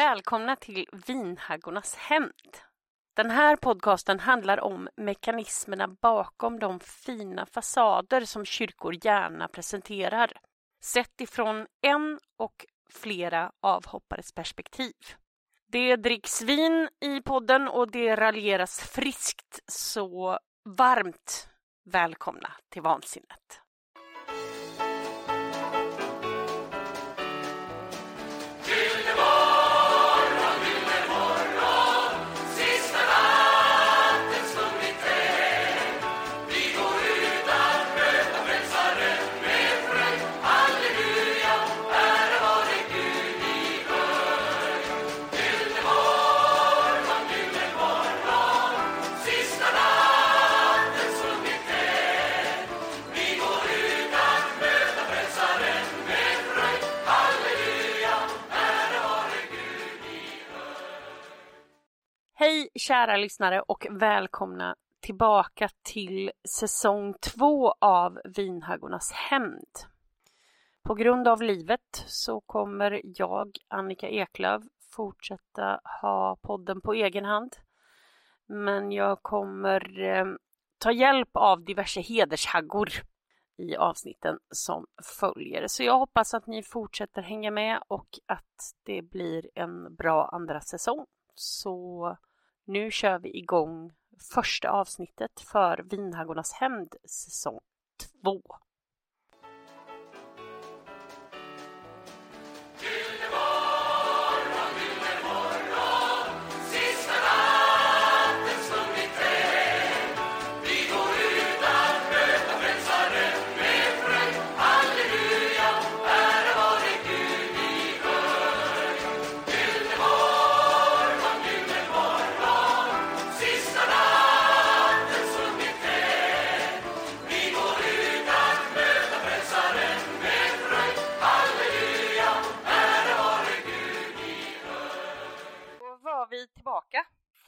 Välkomna till Vinhaggornas hämnd. Den här podcasten handlar om mekanismerna bakom de fina fasader som kyrkor gärna presenterar, sett ifrån en och flera avhoppares perspektiv. Det dricks vin i podden och det raljeras friskt, så varmt välkomna till vansinnet. Kära lyssnare och välkomna tillbaka till säsong två av Vinhaggornas hämnd. På grund av livet så kommer jag, Annika Eklöf, fortsätta ha podden på egen hand. Men jag kommer eh, ta hjälp av diverse hedershaggor i avsnitten som följer. Så jag hoppas att ni fortsätter hänga med och att det blir en bra andra säsong. Så nu kör vi igång första avsnittet för Vinhaggornas hämnd säsong 2.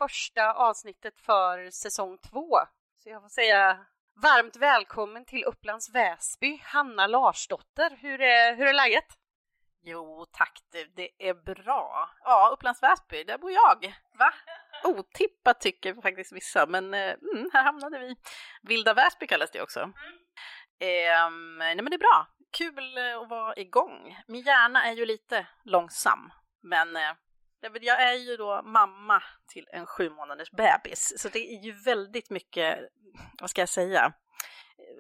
Första avsnittet för säsong två. Så jag får säga varmt välkommen till Upplands Väsby, Hanna Larsdotter. Hur är, hur är läget? Jo tack du, det är bra. Ja, Upplands Väsby, där bor jag. Va? Otippat tycker faktiskt vissa, men eh, mm, här hamnade vi. Vilda Väsby kallas det också. Ehm, nej men det är bra, kul att vara igång. Min hjärna är ju lite långsam, men eh, jag är ju då mamma till en sju månaders bebis, så det är ju väldigt mycket, vad ska jag säga,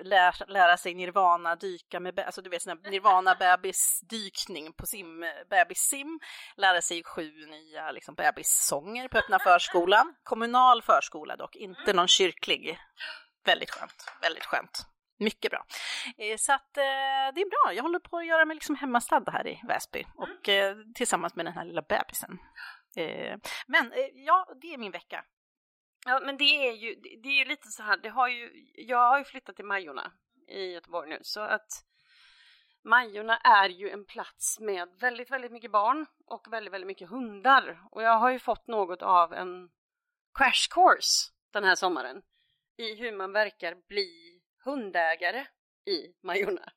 lära, lära sig nirvana, dyka med, alltså du vet sån här nirvana bebisdykning på sim, bebissim, lära sig sju nya liksom, bebissånger på öppna förskolan, kommunal förskola dock, inte någon kyrklig. Väldigt skönt, väldigt skönt. Mycket bra. Eh, Så att eh, det är bra, jag håller på att göra mig liksom hemmastad här i Väsby och eh, tillsammans med den här lilla bebisen. Men ja, det är min vecka. Ja, men det är ju, det är ju lite så här, det har ju, jag har ju flyttat till Majorna i Göteborg nu, så att Majorna är ju en plats med väldigt, väldigt mycket barn och väldigt, väldigt mycket hundar. Och jag har ju fått något av en crash course den här sommaren i hur man verkar bli hundägare i Majorna.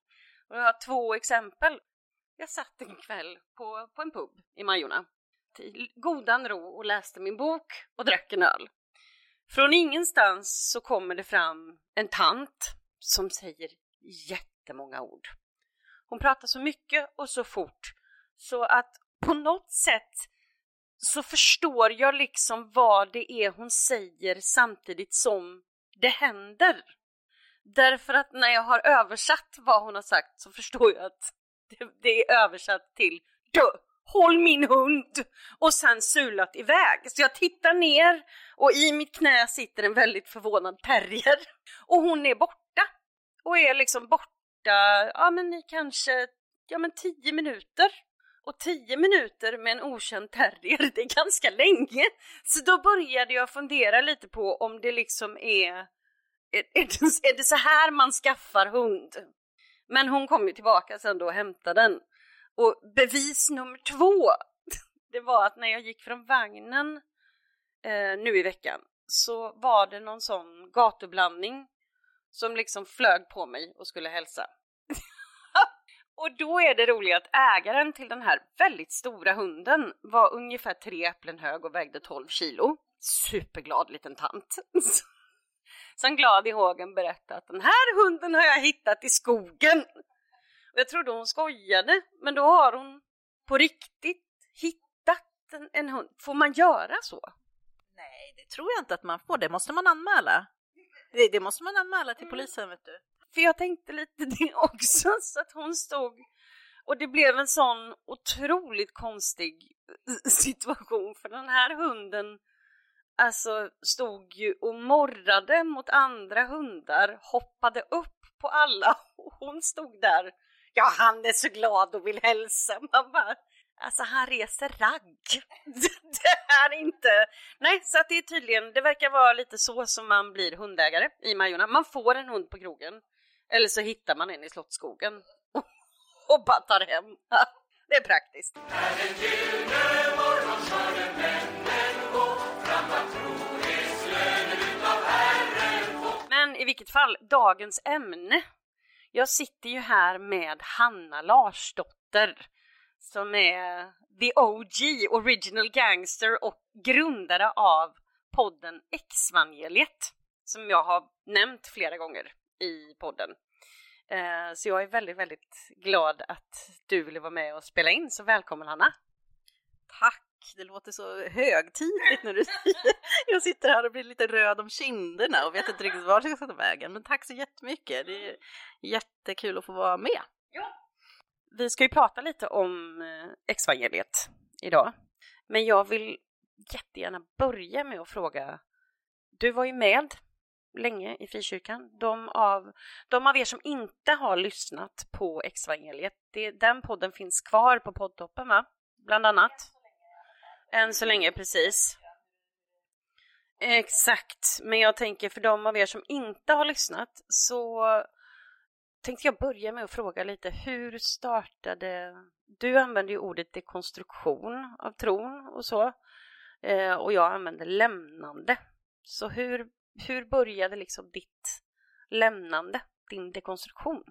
Och jag har två exempel. Jag satt en kväll på, på en pub i Majorna till godan ro och läste min bok och drack en öl. Från ingenstans så kommer det fram en tant som säger jättemånga ord. Hon pratar så mycket och så fort så att på något sätt så förstår jag liksom vad det är hon säger samtidigt som det händer. Därför att när jag har översatt vad hon har sagt så förstår jag att det, det är översatt till Dö! Håll min hund! Och sen sulat iväg. Så jag tittar ner och i mitt knä sitter en väldigt förvånad terrier. Och hon är borta. Och är liksom borta, ja men i kanske, ja men tio minuter. Och tio minuter med en okänd terrier, det är ganska länge. Så då började jag fundera lite på om det liksom är, är, det, är det så här man skaffar hund? Men hon kom ju tillbaka sen då och hämtade den. Och bevis nummer två, det var att när jag gick från vagnen eh, nu i veckan så var det någon sån gatublandning som liksom flög på mig och skulle hälsa. Och då är det roligt att ägaren till den här väldigt stora hunden var ungefär tre äpplen hög och vägde 12 kilo. Superglad liten tant. Som glad i hågen berättade att den här hunden har jag hittat i skogen. Och jag trodde hon skojade, men då har hon på riktigt hittat en, en hund. Får man göra så? Nej, det tror jag inte att man får. Det måste man anmäla. Det, det måste man anmäla till polisen, vet du. För jag tänkte lite det också, så att hon stod och det blev en sån otroligt konstig situation för den här hunden alltså stod ju och morrade mot andra hundar, hoppade upp på alla och hon stod där. Ja, han är så glad och vill hälsa. Man bara, alltså han reser ragg. Det är inte... Nej, så att det är tydligen, det verkar vara lite så som man blir hundägare i Majorna. Man får en hund på krogen eller så hittar man en i Slottsskogen och bara tar hem. Det är praktiskt. Men i vilket fall, dagens ämne. Jag sitter ju här med Hanna Larsdotter som är the OG, original gangster och grundare av podden Exvangeliet som jag har nämnt flera gånger i podden. Eh, så jag är väldigt, väldigt glad att du ville vara med och spela in, så välkommen Hanna! Tack! Det låter så högtidligt när du säger Jag sitter här och blir lite röd om kinderna och vet inte riktigt vart jag ska ta vägen. Men tack så jättemycket! Det är jättekul att få vara med. Ja. Vi ska ju prata lite om eh, Exvangeliet idag. Men jag vill jättegärna börja med att fråga, du var ju med länge i frikyrkan. De av, de av er som inte har lyssnat på Exvangeliet, det, den podden finns kvar på poddtoppen va? Bland annat. Än så länge, precis. Exakt, men jag tänker för de av er som inte har lyssnat så tänkte jag börja med att fråga lite hur startade... Du använder ju ordet dekonstruktion av tron och så eh, och jag använder lämnande. Så hur hur började liksom ditt lämnande, din dekonstruktion?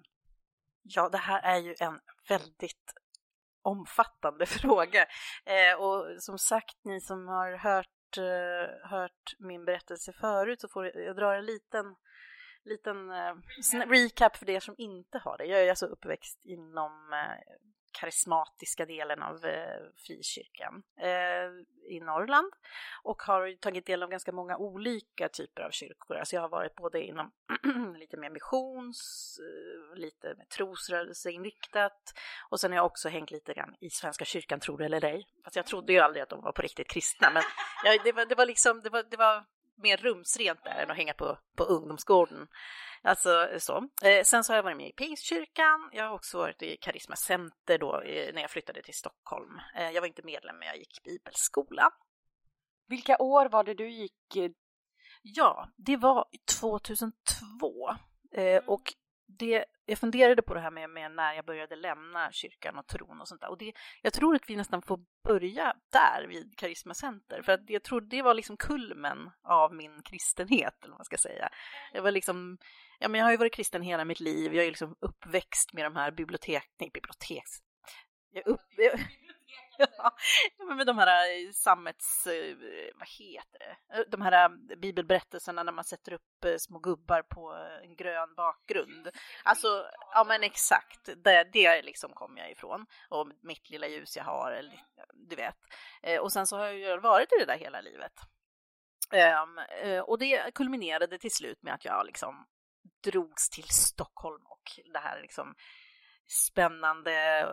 Ja, det här är ju en väldigt omfattande fråga. Eh, och som sagt, ni som har hört, eh, hört min berättelse förut så får jag dra en liten, liten eh, recap för er som inte har det. Jag är alltså uppväxt inom eh, karismatiska delen av eh, frikyrkan eh, i Norrland och har tagit del av ganska många olika typer av kyrkor. Alltså jag har varit både inom lite mer missions, eh, lite mer trosrörelseinriktat och sen har jag också hängt lite grann i Svenska kyrkan, tror det eller ej. Fast jag trodde ju aldrig att de var på riktigt kristna, men ja, det, var, det var liksom, det var, det var mer rumsrent där än att hänga på, på ungdomsgården. Alltså så. Eh, sen så har jag varit med i Pingstkyrkan. Jag har också varit i Karisma Center då eh, när jag flyttade till Stockholm. Eh, jag var inte medlem men jag gick bibelskola. Vilka år var det du gick? Eh, ja, det var 2002. Mm. Och det, jag funderade på det här med, med, när jag började lämna kyrkan och tron och sånt där. Och det, jag tror att vi nästan får börja där vid Karisma Center. För att jag tror det var liksom kulmen av min kristenhet, eller vad man ska säga. Jag var liksom, ja men jag har ju varit kristen hela mitt liv. Jag är liksom uppväxt med de här bibliotek, nej biblioteks, jag, upp, jag, ja, med de här eh, sammets, eh, vad heter det, eh, de här bibelberättelserna när man sätter upp små gubbar på en grön bakgrund. Alltså, ja men exakt, det, det liksom kommer jag ifrån. Och mitt lilla ljus jag har, eller, du vet. Och sen så har jag ju varit i det där hela livet. Ehm, och det kulminerade till slut med att jag liksom drogs till Stockholm och det här liksom spännande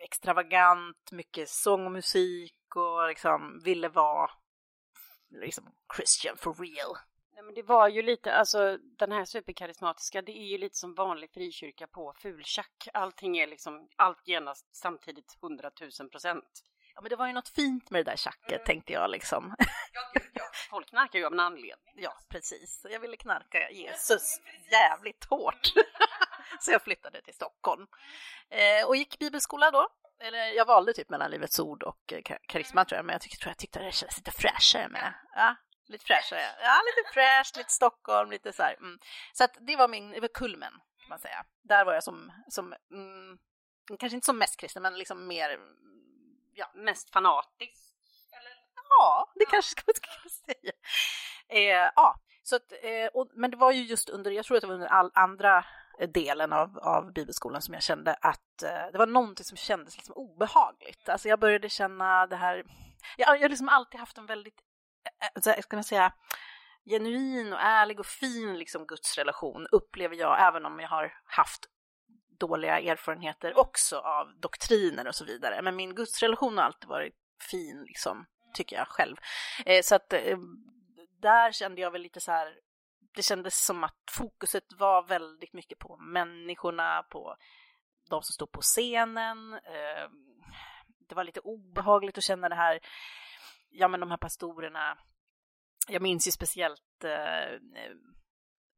extravagant, mycket sång och musik och liksom ville vara liksom Christian for real. Nej, men det var ju lite, alltså den här superkarismatiska, det är ju lite som vanlig frikyrka på fultjack. Allting är liksom, allt genast samtidigt hundratusen procent. Ja, men det var ju något fint med det där tjacket mm. tänkte jag liksom. Ja, ja. Folk knarkar ju av en anledning. Ja, precis. Jag ville knarka Jesus jävligt hårt. så jag flyttade till Stockholm eh, och gick bibelskola då. Eller jag valde typ mellan Livets Ord och eh, Karisma tror jag, men jag tyckte, tror jag tyckte det kändes lite fräschare med. Ja, lite fräschare. Ja, lite fräscht, lite Stockholm, lite så här. Mm. Så att det var min, det var kulmen man säga. Där var jag som, som mm, kanske inte som mest kristen, men liksom mer, ja, mest fanatisk. Eller? Ja, det ja. kanske ska man ska säga. Eh, ja, så att, eh, och, men det var ju just under, jag tror att det var under all andra delen av, av bibelskolan som jag kände att eh, det var någonting som kändes liksom obehagligt. Alltså jag började känna det här, jag har liksom alltid haft en väldigt, eh, eh ska man säga, genuin och ärlig och fin liksom gudsrelation upplever jag, även om jag har haft dåliga erfarenheter också av doktriner och så vidare. Men min gudsrelation har alltid varit fin, liksom, tycker jag själv. Eh, så att eh, där kände jag väl lite så här, det kändes som att fokuset var väldigt mycket på människorna, på de som stod på scenen. Ehm, det var lite obehagligt att känna det här, ja men de här pastorerna, jag minns ju speciellt eh,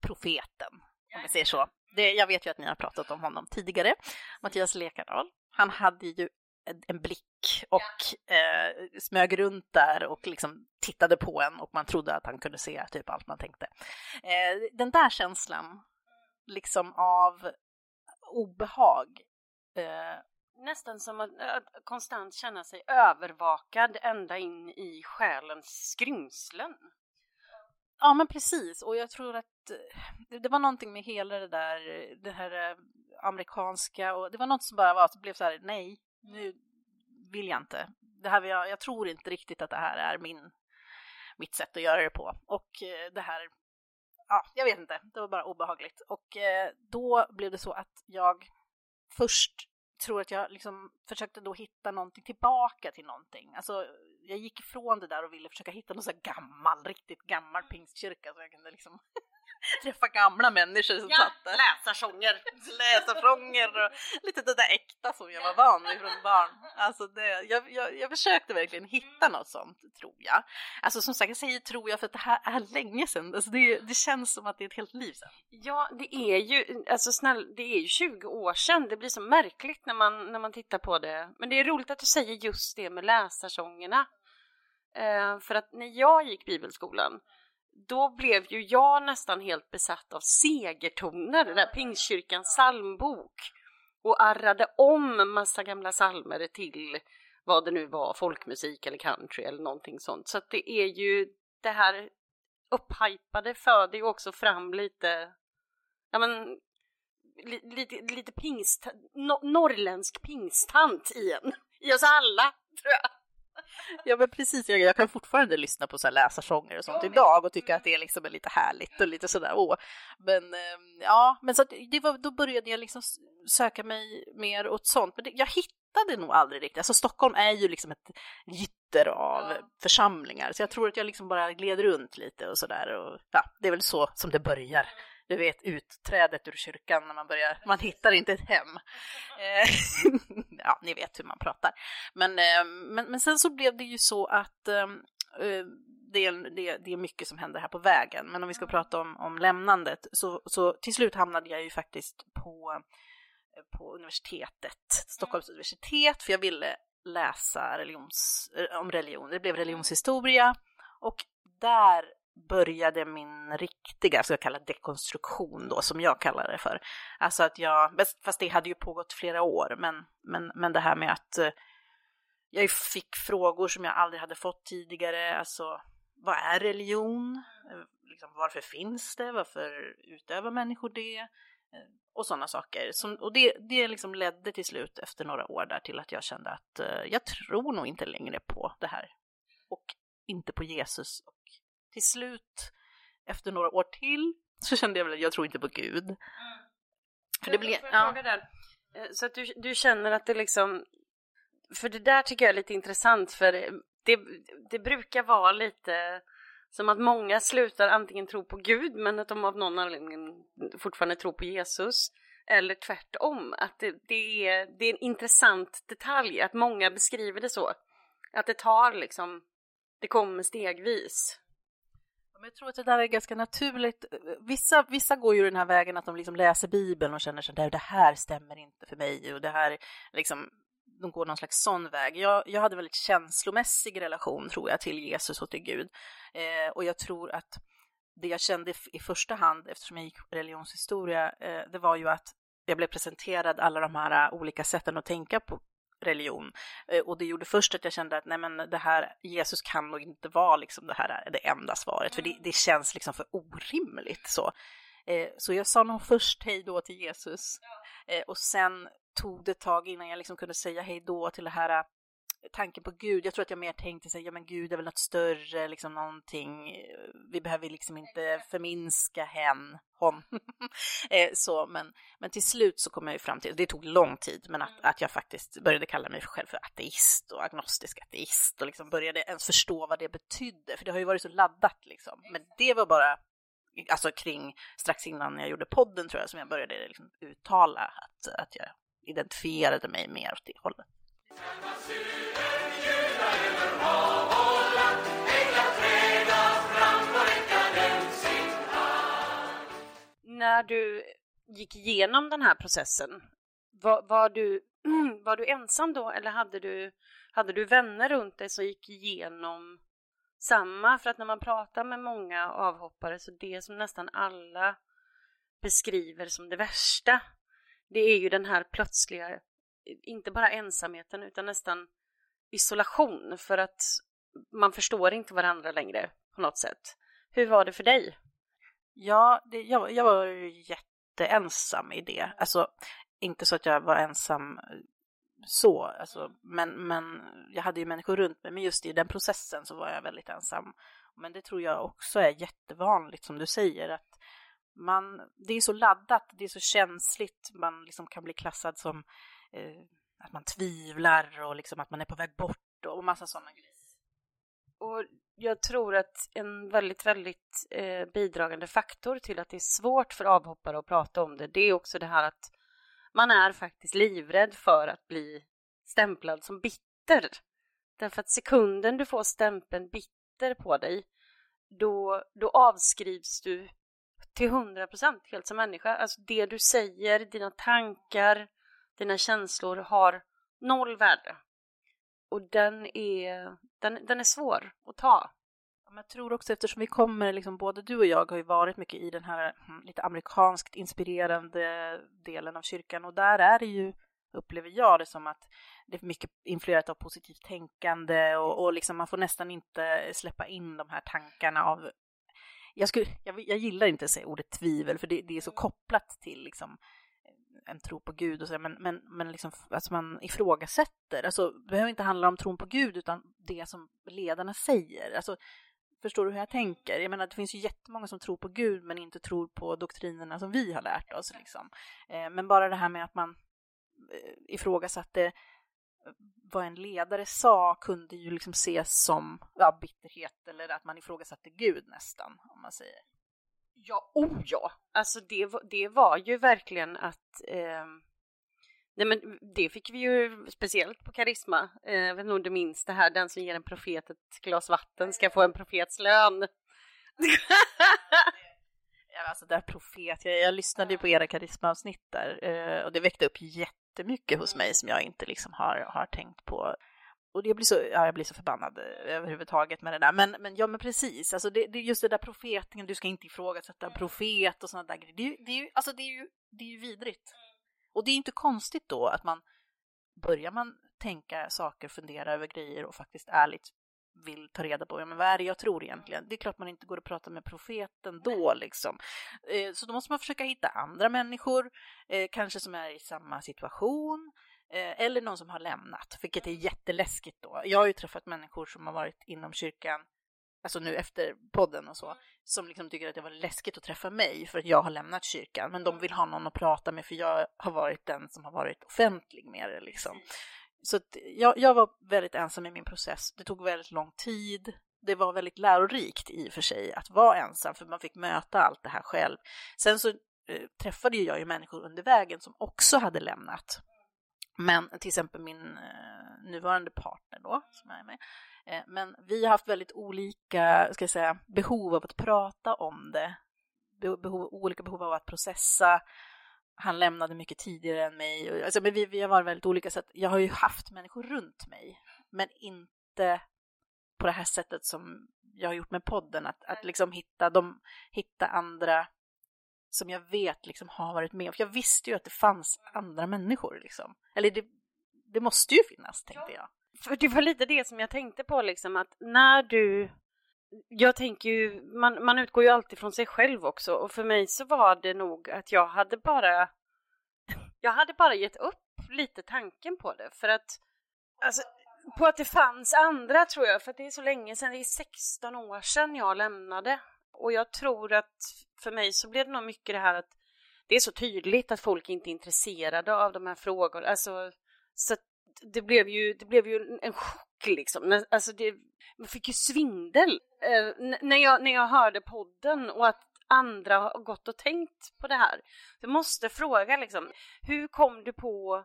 profeten, om vi säger så. Det, jag vet ju att ni har pratat om honom tidigare, Mattias Lekardal. Han hade ju en blick och eh, smög runt där och liksom tittade på en och man trodde att han kunde se typ allt man tänkte. Eh, den där känslan liksom av obehag. Eh, Nästan som att, att, konstant känna sig övervakad ända in i själens skrymslen. Ja men precis och jag tror att eh, det var någonting med hela det där, det här eh, amerikanska och det var något som bara var, blev så här, nej, nu vill jag inte. Det här, jag, jag tror inte riktigt att det här är min, mitt sätt att göra det på. Och eh, det här, ja, jag vet inte, det var bara obehagligt. Och eh, då blev det så att jag först tror att jag liksom försökte då hitta någonting tillbaka till någonting. Alltså, jag gick ifrån det där och ville försöka hitta någon så gammal, riktigt gammal pingstkyrka så jag kunde liksom träffa gamla människor som ja, satt där. läsarsånger. läsarsånger och lite det där äkta som jag var van vid från barn. Alltså det, jag, jag, jag försökte verkligen hitta något sånt, tror jag. Alltså som sagt, jag säger tror jag för att det här är länge sedan. Alltså det, det känns som att det är ett helt liv sedan. Ja, det är ju, alltså snäll, det är ju 20 år sedan. Det blir så märkligt när man, när man tittar på det. Men det är roligt att du säger just det med läsarsångerna. Uh, för att när jag gick bibelskolan då blev ju jag nästan helt besatt av segertoner, den där Pingstkyrkans psalmbok och arrade om massa gamla psalmer till vad det nu var, folkmusik eller country eller någonting sånt. Så att det är ju det här upphypade föder ju också fram lite, ja men lite, lite pingst, no, norrländsk pingstant i en, i oss alla tror jag. Ja men precis, jag, jag kan fortfarande lyssna på så här läsarsånger och sånt idag och tycka att det liksom är lite härligt och lite sådär åh. Men ehm, ja, men så det var, då började jag liksom söka mig mer åt sånt. Men det, jag hittade nog aldrig riktigt, alltså Stockholm är ju liksom ett gytter av ja. församlingar så jag tror att jag liksom bara gled runt lite och sådär och ja, det är väl så som det börjar du vet utträdet ur kyrkan när man börjar, man hittar inte ett hem. Eh, ja, ni vet hur man pratar. Men, eh, men, men sen så blev det ju så att eh, det är, det, det är mycket som händer här på vägen. Men om vi ska prata om, om lämnandet så, så till slut hamnade jag ju faktiskt på, på universitetet, Stockholms universitet, för jag ville läsa religions, om religion. Det blev religionshistoria och där började min riktiga, så jag kalla dekonstruktion då, som jag kallar det för. Alltså att jag, fast det hade ju pågått flera år, men, men, men det här med att eh, jag fick frågor som jag aldrig hade fått tidigare, alltså vad är religion? Eh, liksom, varför finns det? Varför utövar människor det? Eh, och sådana saker. Som, och det, det liksom ledde till slut efter några år där till att jag kände att jag tror nog inte längre på det här. Och inte på Jesus till slut, efter några år till, så kände jag väl att jag tror inte på Gud. Mm. För det blir, ja. Eh, så att du, du känner att det liksom, för det där tycker jag är lite intressant för det, det brukar vara lite som att många slutar antingen tro på Gud men att de av någon anledning fortfarande tror på Jesus. Eller tvärtom, att det, det, är, det är en intressant detalj att många beskriver det så. Att det tar liksom, det kommer stegvis. Men jag tror att det där är ganska naturligt. Vissa, vissa går ju den här vägen att de liksom läser Bibeln och känner sig det här stämmer inte för mig och det här liksom de går någon slags sån väg. Jag, jag hade väldigt känslomässig relation tror jag till Jesus och till Gud. Eh, och jag tror att det jag kände i första hand, eftersom jag gick religionshistoria, eh, det var ju att jag blev presenterad alla de här eh, olika sätten att tänka på religion. Eh, och det gjorde först att jag kände att nej men det här, Jesus kan nog inte vara liksom det här det enda svaret, för det, det känns liksom för orimligt så. Eh, så jag sa nog först hej då till Jesus eh, och sen tog det ett tag innan jag liksom kunde säga hej då till det här tanken på Gud, jag tror att jag mer tänkte sig, ja men Gud är väl något större, liksom någonting, vi behöver liksom inte förminska hen, hon. Eh, så, men, men till slut så kom jag ju fram till, det tog lång tid, men att, att jag faktiskt började kalla mig själv för ateist och agnostisk ateist och liksom började ens förstå vad det betydde, för det har ju varit så laddat liksom. Men det var bara alltså kring strax innan jag gjorde podden tror jag som jag började liksom uttala att, att jag identifierade mig mer åt det hållet. När du gick igenom den här processen, var, var, du, var du ensam då eller hade du, hade du vänner runt dig som gick igenom samma? För att när man pratar med många avhoppare så det som nästan alla beskriver som det värsta, det är ju den här plötsliga inte bara ensamheten utan nästan isolation för att man förstår inte varandra längre på något sätt. Hur var det för dig? Ja, det, jag, jag var jätteensam i det. Alltså, inte så att jag var ensam eh, så, alltså, men, men jag hade ju människor runt mig, men just i den processen så var jag väldigt ensam. Men det tror jag också är jättevanligt som du säger, att man, det är så laddat, det är så känsligt, man liksom kan bli klassad som eh, att man tvivlar och liksom att man är på väg bort och massa sådana grejer. Och jag tror att en väldigt, väldigt eh, bidragande faktor till att det är svårt för avhoppare att prata om det, det är också det här att man är faktiskt livrädd för att bli stämplad som bitter. Därför att sekunden du får stämpeln bitter på dig, då, då avskrivs du till hundra procent helt som människa. Alltså det du säger, dina tankar, dina känslor har noll värde. Och den är, den, den är svår att ta. Jag tror också eftersom vi kommer, liksom, både du och jag har ju varit mycket i den här hm, lite amerikanskt inspirerande delen av kyrkan och där är det ju, upplever jag det som att det är mycket influerat av positivt tänkande och, och liksom man får nästan inte släppa in de här tankarna av jag, skulle, jag, jag gillar inte att säga ordet tvivel för det, det är så kopplat till liksom, en tro på Gud och så, men, men, men liksom, alltså man ifrågasätter. Alltså, det behöver inte handla om tron på Gud utan det som ledarna säger. Alltså, förstår du hur jag tänker? Jag menar, det finns ju jättemånga som tror på Gud men inte tror på doktrinerna som vi har lärt oss. Liksom. Eh, men bara det här med att man eh, ifrågasatte eh, vad en ledare sa kunde ju liksom ses som ja, bitterhet eller att man ifrågasatte Gud nästan, om man säger. Ja, oh ja! Alltså det, det var ju verkligen att eh, Nej men det fick vi ju speciellt på Karisma. Eh, jag vet inte om du minns det här, den som ger en profet ett glas vatten ska få en profets lön. ja, alltså det här profet, jag, jag lyssnade ju på era karismaavsnitt där eh, och det väckte upp jättemycket hos mig som jag inte liksom har, har tänkt på och det blir så, ja, jag blir så förbannad eh, överhuvudtaget med det där. Men, men ja, men precis, alltså det, det är just det där profetingen, du ska inte ifrågasätta en profet och sådana där grejer. Det det, är ju, alltså det, är ju, det är ju vidrigt. Och det är inte konstigt då att man börjar man tänka saker, fundera över grejer och faktiskt ärligt vill ta reda på ja, men vad är det jag tror egentligen. Det är klart man inte går och pratar med profeten då liksom. Eh, så då måste man försöka hitta andra människor, eh, kanske som är i samma situation eller någon som har lämnat, vilket är jätteläskigt då. Jag har ju träffat människor som har varit inom kyrkan, alltså nu efter podden och så, som liksom tycker att det var läskigt att träffa mig för att jag har lämnat kyrkan, men de vill ha någon att prata med för jag har varit den som har varit offentlig med det liksom. Så jag, jag var väldigt ensam i min process. Det tog väldigt lång tid. Det var väldigt lärorikt i och för sig att vara ensam, för man fick möta allt det här själv. Sen så eh, träffade jag ju människor under vägen som också hade lämnat. Men till exempel min eh, nuvarande partner då, som är med. Eh, men vi har haft väldigt olika ska jag säga, behov av att prata om det. Behov, olika behov av att processa. Han lämnade mycket tidigare än mig. Alltså, men vi, vi har varit väldigt olika, så jag har ju haft människor runt mig. Men inte på det här sättet som jag har gjort med podden, att, att liksom hitta, de, hitta andra som jag vet liksom har varit med. För jag visste ju att det fanns andra människor liksom. Eller det, det måste ju finnas, tänkte jag. För det var lite det som jag tänkte på liksom att när du jag tänker ju, man, man utgår ju alltid från sig själv också och för mig så var det nog att jag hade bara jag hade bara gett upp lite tanken på det för att alltså, på att det fanns andra tror jag, för att det är så länge sedan, det är 16 år sedan jag lämnade och jag tror att för mig så blev det nog mycket det här att det är så tydligt att folk inte är intresserade av de här frågorna, alltså så det blev ju, det blev ju en chock liksom, alltså det, man fick ju svindel eh, när, jag, när jag hörde podden och att andra har gått och tänkt på det här. Jag måste fråga liksom, hur kom du på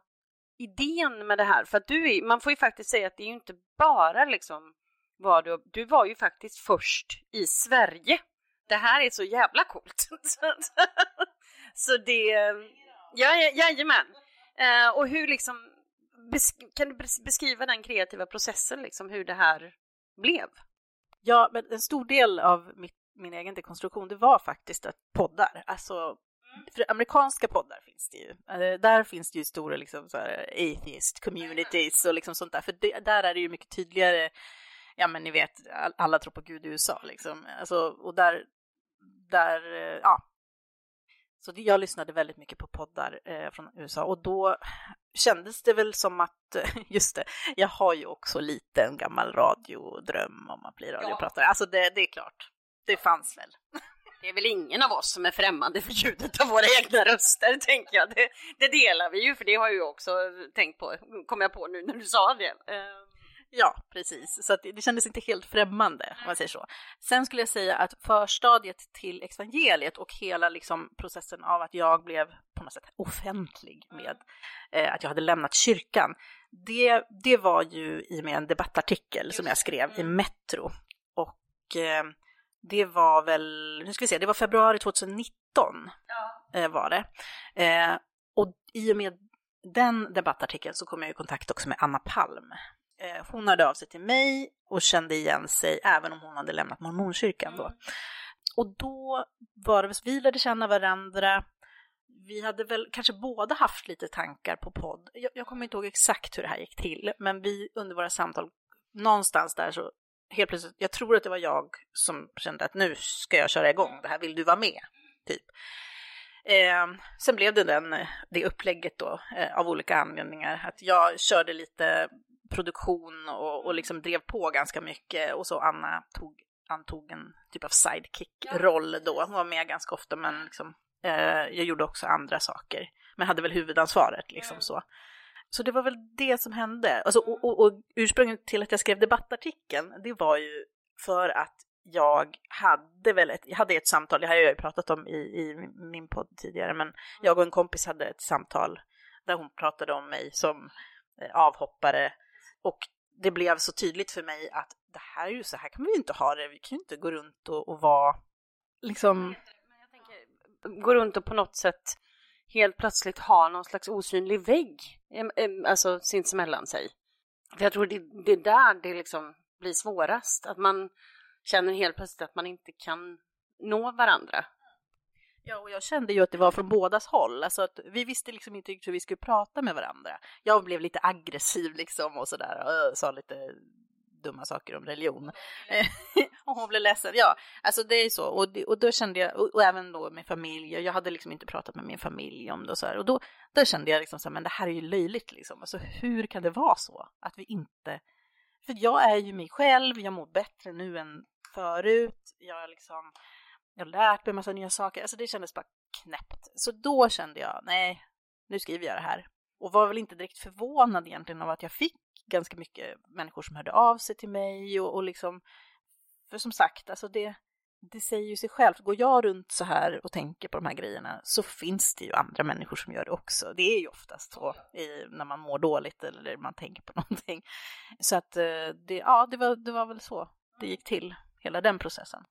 idén med det här? För att du är, man får ju faktiskt säga att det är ju inte bara liksom vad du, du var ju faktiskt först i Sverige. Det här är så jävla coolt. så det, ja, jajamän. Uh, och hur liksom, kan du beskriva den kreativa processen, liksom hur det här blev? Ja, men en stor del av mitt, min egen dekonstruktion, det var faktiskt att poddar, alltså för amerikanska poddar finns det ju. Eh, där finns det ju stora liksom, så här, atheist communities och liksom sånt där. För det, där är det ju mycket tydligare, ja men ni vet, alla tror på Gud i USA liksom. Alltså, och där, där, eh, ja. Så jag lyssnade väldigt mycket på poddar eh, från USA och då kändes det väl som att, just det, jag har ju också lite en gammal radiodröm om att bli radiopratare. Ja. Alltså det, det är klart, det fanns väl. Det är väl ingen av oss som är främmande för ljudet av våra egna röster, tänker jag. Det, det delar vi ju, för det har jag ju också tänkt på, kom jag på nu när du sa det. Ehm. Ja, precis. Så det, det kändes inte helt främmande, om man säger så. Sen skulle jag säga att förstadiet till evangeliet och hela liksom processen av att jag blev på något sätt offentlig med eh, att jag hade lämnat kyrkan, det, det var ju i och med en debattartikel som jag skrev i Metro. Och eh, det var väl, nu ska vi se, det var februari 2019 ja. eh, var det. Eh, och i och med den debattartikeln så kom jag i kontakt också med Anna Palm. Eh, hon hörde av sig till mig och kände igen sig även om hon hade lämnat mormonkyrkan då. Mm. Och då var det, vi lärde känna varandra. Vi hade väl kanske båda haft lite tankar på podd. Jag, jag kommer inte ihåg exakt hur det här gick till, men vi under våra samtal, någonstans där så helt plötsligt, jag tror att det var jag som kände att nu ska jag köra igång det här, vill du vara med? Typ. Eh, sen blev det den, det upplägget då eh, av olika anledningar, att jag körde lite produktion och, och liksom drev på ganska mycket och så Anna tog, antog en typ av sidekick-roll då. Hon var med ganska ofta men liksom, eh, jag gjorde också andra saker. Men hade väl huvudansvaret liksom så. Så det var väl det som hände. Alltså, och, och, och ursprunget till att jag skrev debattartikeln, det var ju för att jag hade väl ett, jag hade ett samtal, det har jag ju pratat om i, i min podd tidigare, men jag och en kompis hade ett samtal där hon pratade om mig som eh, avhoppare och det blev så tydligt för mig att det här är ju så här kan vi ju inte ha det, vi kan ju inte gå runt och, och vara liksom... Tänker, gå runt och på något sätt helt plötsligt ha någon slags osynlig vägg, alltså sinsemellan sig. För jag tror det, det är där det liksom blir svårast, att man känner helt plötsligt att man inte kan nå varandra. Ja, och jag kände ju att det var från bådas håll, alltså att vi visste liksom inte hur vi skulle prata med varandra. Jag blev lite aggressiv liksom och sådär, och sa lite dumma saker om religion. och hon blev ledsen. Ja, alltså det är så. Och, det, och då kände jag, och, och, även då med familj, jag hade liksom inte pratat med min familj om det och så här. Och då, då kände jag liksom så här, men det här är ju löjligt liksom. Alltså hur kan det vara så att vi inte... För jag är ju mig själv, jag mår bättre nu än förut. Jag liksom, jag har lärt mig en massa nya saker. Alltså det kändes bara knäppt. Så då kände jag, nej, nu skriver jag det här. Och var väl inte direkt förvånad egentligen av att jag fick ganska mycket människor som hörde av sig till mig och, och liksom, för som sagt, alltså det, det säger ju sig självt. Går jag runt så här och tänker på de här grejerna så finns det ju andra människor som gör det också. Det är ju oftast så i, när man mår dåligt eller man tänker på någonting. Så att eh, det, ja, det var, det var väl så det gick till, hela den processen.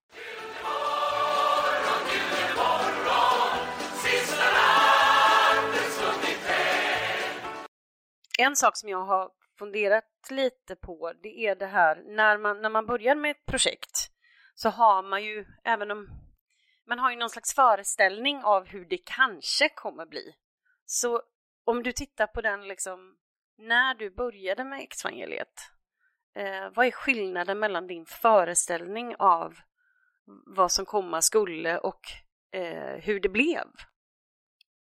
En sak som jag har funderat lite på, det är det här när man, när man börjar med ett projekt så har man ju, även om man har ju någon slags föreställning av hur det kanske kommer bli. Så om du tittar på den liksom, när du började med exvangeliet, eh, vad är skillnaden mellan din föreställning av vad som komma skulle och eh, hur det blev?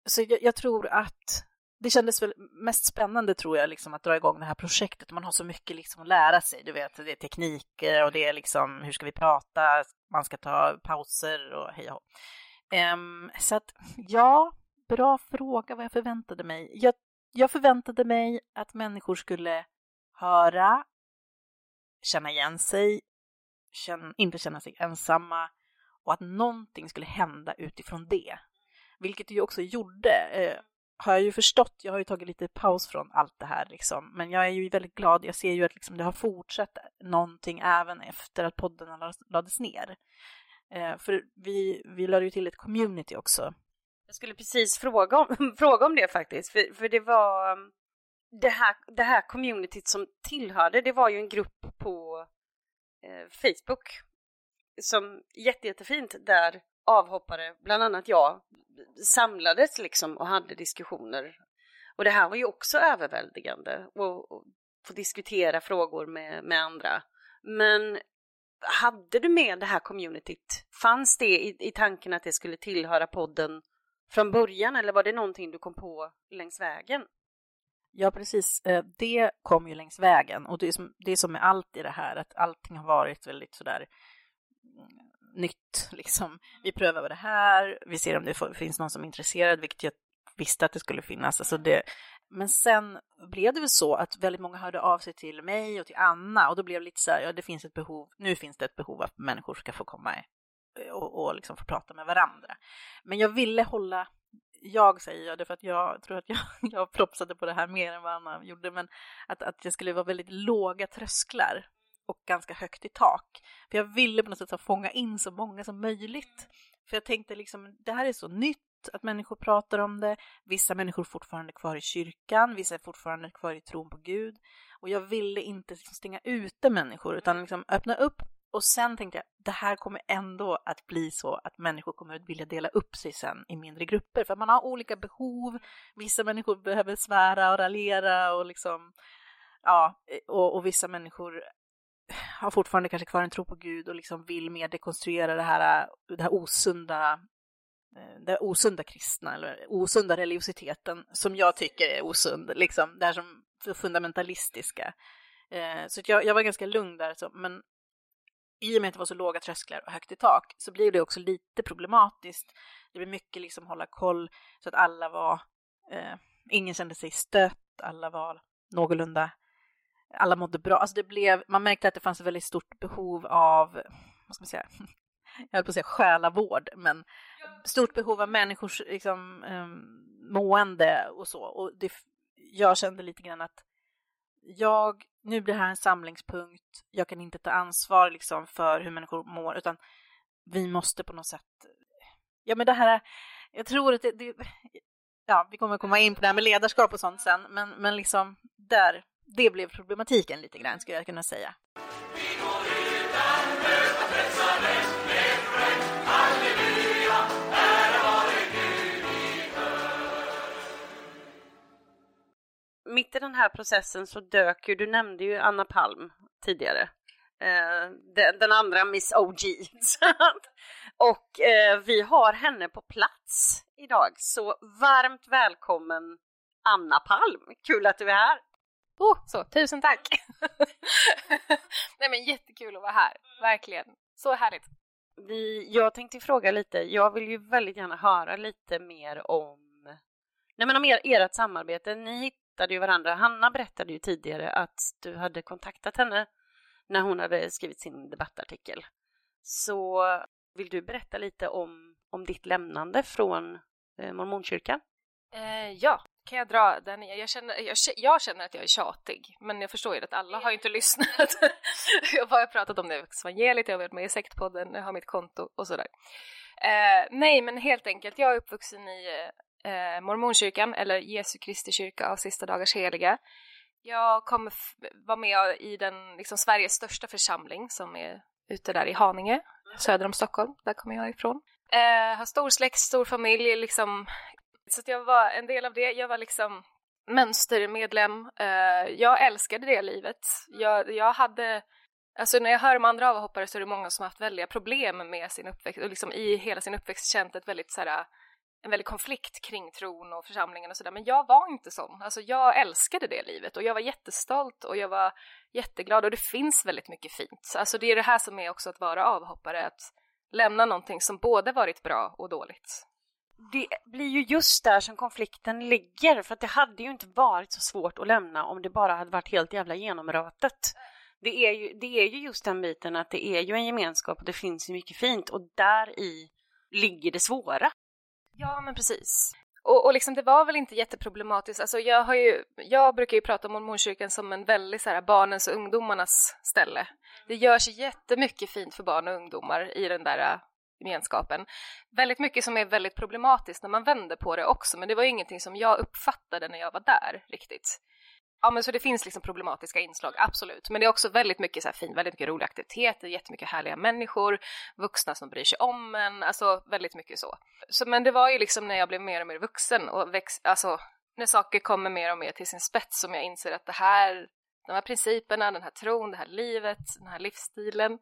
Så jag, jag, tror att det kändes väl mest spännande tror jag, liksom, att dra igång det här projektet. Man har så mycket liksom att lära sig. Du vet, det är tekniker eh, och det är liksom hur ska vi prata, man ska ta pauser och hej och um, Så att ja, bra fråga vad jag förväntade mig. Jag, jag förväntade mig att människor skulle höra, känna igen sig, känna, inte känna sig ensamma och att någonting skulle hända utifrån det. Vilket det ju också gjorde. Eh, har jag ju förstått, jag har ju tagit lite paus från allt det här liksom, men jag är ju väldigt glad, jag ser ju att liksom det har fortsatt någonting även efter att podden lades ner. Eh, för vi, vi lade ju till ett community också. Jag skulle precis fråga om, fråga om det faktiskt, för, för det var det här, det här communityt som tillhörde, det var ju en grupp på eh, Facebook som jätte, jättefint där avhoppare, bland annat jag, samlades liksom och hade diskussioner. Och det här var ju också överväldigande att få diskutera frågor med, med andra. Men hade du med det här communityt? Fanns det i, i tanken att det skulle tillhöra podden från början eller var det någonting du kom på längs vägen? Ja, precis. Eh, det kom ju längs vägen och det är som, det är som med allt i det här, att allting har varit väldigt sådär nytt. Liksom. Vi prövar det här, vi ser om det finns någon som är intresserad, vilket jag visste att det skulle finnas. Alltså det, men sen blev det väl så att väldigt många hörde av sig till mig och till Anna och då blev det lite så här, ja det finns ett behov, nu finns det ett behov att människor ska få komma och, och liksom få prata med varandra. Men jag ville hålla, jag säger jag därför för att jag tror att jag, jag propsade på det här mer än vad Anna gjorde, men att, att det skulle vara väldigt låga trösklar och ganska högt i tak. För jag ville på något sätt fånga in så många som möjligt. För jag tänkte liksom, det här är så nytt att människor pratar om det. Vissa människor är fortfarande kvar i kyrkan, vissa är fortfarande kvar i tron på Gud. Och jag ville inte liksom stänga ute människor utan liksom öppna upp och sen tänkte jag, det här kommer ändå att bli så att människor kommer att vilja dela upp sig sen i mindre grupper, för man har olika behov. Vissa människor behöver svära och raljera och liksom, ja, och, och vissa människor har fortfarande kanske kvar en tro på Gud och liksom vill mer dekonstruera det här, det här osunda, eh, det osunda kristna eller osunda religiositeten som jag tycker är osund, liksom det här som fundamentalistiska. Eh, så jag, jag var ganska lugn där, så, men i och med att det var så låga trösklar och högt i tak så blir det också lite problematiskt. Det blir mycket liksom hålla koll så att alla var, eh, ingen kände sig stött, alla var någorlunda alla mådde bra. Alltså det blev, man märkte att det fanns ett väldigt stort behov av, vad ska man säga, jag höll på att säga själavård, men stort behov av människors liksom, um, mående och så. Och det, jag kände lite grann att jag, nu blir det här en samlingspunkt, jag kan inte ta ansvar liksom för hur människor mår, utan vi måste på något sätt, ja men det här, jag tror att det, det ja, vi kommer komma in på det här med ledarskap och sånt sen, men, men liksom där, det blev problematiken lite grann skulle jag kunna säga. Mitt i den här processen så dök ju, du nämnde ju Anna Palm tidigare, eh, den, den, andra Miss OG. och eh, vi har henne på plats idag, så varmt välkommen Anna Palm, kul att du är här! Oh, så, tusen tack! Nej men jättekul att vara här, verkligen. Så härligt. Vi, jag tänkte fråga lite, jag vill ju väldigt gärna höra lite mer om, nej men om er, ert samarbete. Ni hittade ju varandra. Hanna berättade ju tidigare att du hade kontaktat henne när hon hade skrivit sin debattartikel. Så vill du berätta lite om, om ditt lämnande från eh, mormonkyrkan? Eh, ja, kan jag dra den? Jag känner, jag, jag, känner att jag är tjatig, men jag förstår ju att alla har inte lyssnat. jag har pratat om det evangeliet, jag har varit med i sektpodden, jag har mitt konto och sådär. Eh, nej, men helt enkelt, jag är uppvuxen i eh, mormonkyrkan, eller Jesu Kristi kyrka av Sista Dagars Heliga. Jag kommer vara med i den, liksom, Sveriges största församling som är ute där i Haninge, söder om Stockholm, där kommer jag ifrån. Eh, har stor släkt, stor familj, liksom. Så att jag var en del av det. Jag var liksom mönstermedlem. Eh, jag älskade det livet. Jag, jag hade Alltså när jag hör om andra avhoppare så är det många som har haft väldiga problem med sin uppväxt och liksom i hela sin uppväxt känt ett väldigt så här, en väldig konflikt kring tron och församlingen och sådär. Men jag var inte sån. Alltså jag älskade det livet och jag var jättestolt och jag var jätteglad och det finns väldigt mycket fint. Alltså det är det här som är också att vara avhoppare, att lämna någonting som både varit bra och dåligt. Det blir ju just där som konflikten ligger, för att det hade ju inte varit så svårt att lämna om det bara hade varit helt jävla genomrötet. Det är ju, det är ju just den biten att det är ju en gemenskap och det finns ju mycket fint och där i ligger det svåra. Ja, men precis. Och, och liksom det var väl inte jätteproblematiskt. Alltså jag, har ju, jag brukar ju prata om mormonkyrkan som en väldigt så här, barnens och ungdomarnas ställe. Det görs jättemycket fint för barn och ungdomar i den där gemenskapen. Väldigt mycket som är väldigt problematiskt när man vänder på det också, men det var ju ingenting som jag uppfattade när jag var där riktigt. Ja men så det finns liksom problematiska inslag, absolut. Men det är också väldigt mycket så här fin, väldigt mycket roliga aktiviteter, jättemycket härliga människor, vuxna som bryr sig om en, alltså väldigt mycket så. så men det var ju liksom när jag blev mer och mer vuxen och väx, alltså när saker kommer mer och mer till sin spets som jag inser att det här, de här principerna, den här tron, det här livet, den här livsstilen,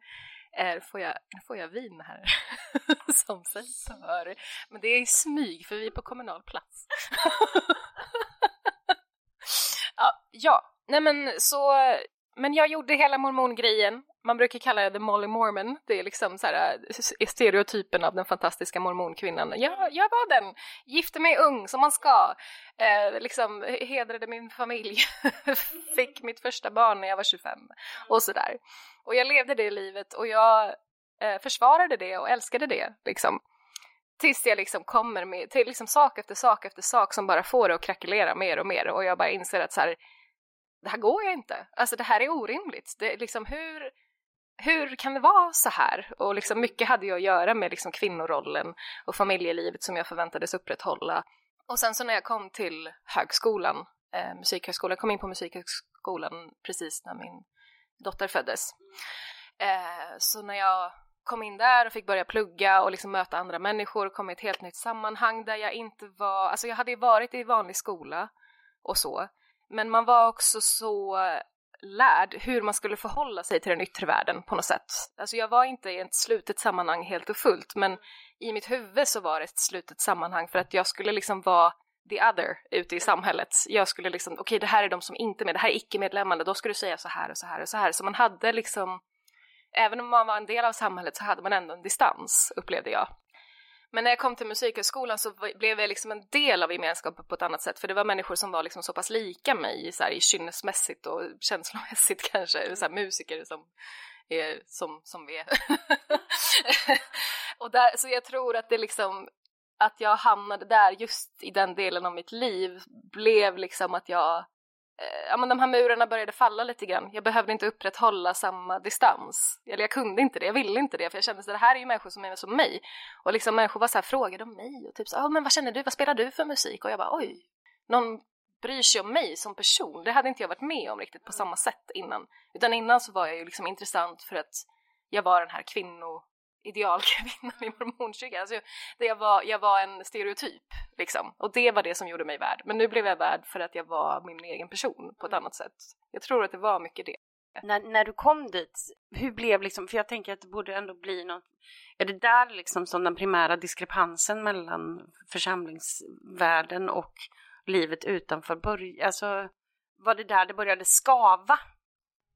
är, får, jag, får jag vin här som sig hör. Men det är i smyg för vi är på kommunal plats. Ja, ja, nej men så, men jag gjorde hela mormongrejen. Man brukar kalla det the Molly Mormon. Det är liksom så här, stereotypen av den fantastiska mormonkvinnan. Jag, jag var den, gifte mig ung som man ska, eh, liksom hedrade min familj, fick mitt första barn när jag var 25 och sådär. Och jag levde det livet och jag eh, försvarade det och älskade det liksom. Tills jag liksom kommer med, till liksom sak efter sak efter sak som bara får det att krackelera mer och mer och jag bara inser att så här, det här går ju inte. Alltså det här är orimligt. Det, liksom, hur, hur kan det vara så här? Och liksom mycket hade ju att göra med liksom kvinnorollen och familjelivet som jag förväntades upprätthålla. Och sen så när jag kom till högskolan, eh, musikhögskolan, kom in på musikhögskolan precis när min dotter föddes. Eh, så när jag kom in där och fick börja plugga och liksom möta andra människor, kom i ett helt nytt sammanhang där jag inte var, alltså jag hade ju varit i vanlig skola och så, men man var också så lärd hur man skulle förhålla sig till den yttre världen på något sätt. Alltså jag var inte i ett slutet sammanhang helt och fullt, men i mitt huvud så var det ett slutet sammanhang för att jag skulle liksom vara the other ute i samhället. Jag skulle liksom, okej okay, det här är de som inte är med, det här är icke-medlemmande, då ska du säga så här och så här och så här. Så man hade liksom även om man var en del av samhället så hade man ändå en distans, upplevde jag. Men när jag kom till musikhögskolan så blev jag liksom en del av gemenskapen på ett annat sätt, för det var människor som var liksom så pass lika mig så här, i kynnesmässigt och känslomässigt kanske, så här, musiker som, är, som, som vi är. och där, så jag tror att det liksom, att jag hamnade där just i den delen av mitt liv blev liksom att jag ja, men de här murarna började falla lite grann. Jag behövde inte upprätthålla samma distans. Eller jag kunde inte det, jag ville inte det för jag kände att det här är ju människor som är som mig. Och liksom människor var så här, frågade om mig och typ så, ah, men vad känner du, vad spelar du för musik? Och jag bara oj, någon bryr sig om mig som person. Det hade inte jag varit med om riktigt på samma sätt innan. Utan innan så var jag ju liksom intressant för att jag var den här kvinno idealkvinnan i mormonkyrkan. Alltså, jag, var, jag var en stereotyp liksom. Och det var det som gjorde mig värd. Men nu blev jag värd för att jag var min egen person på ett annat sätt. Jag tror att det var mycket det. När, när du kom dit, hur blev liksom, för jag tänker att det borde ändå bli något, är det där liksom som den primära diskrepansen mellan församlingsvärlden och livet utanför började, alltså var det där det började skava?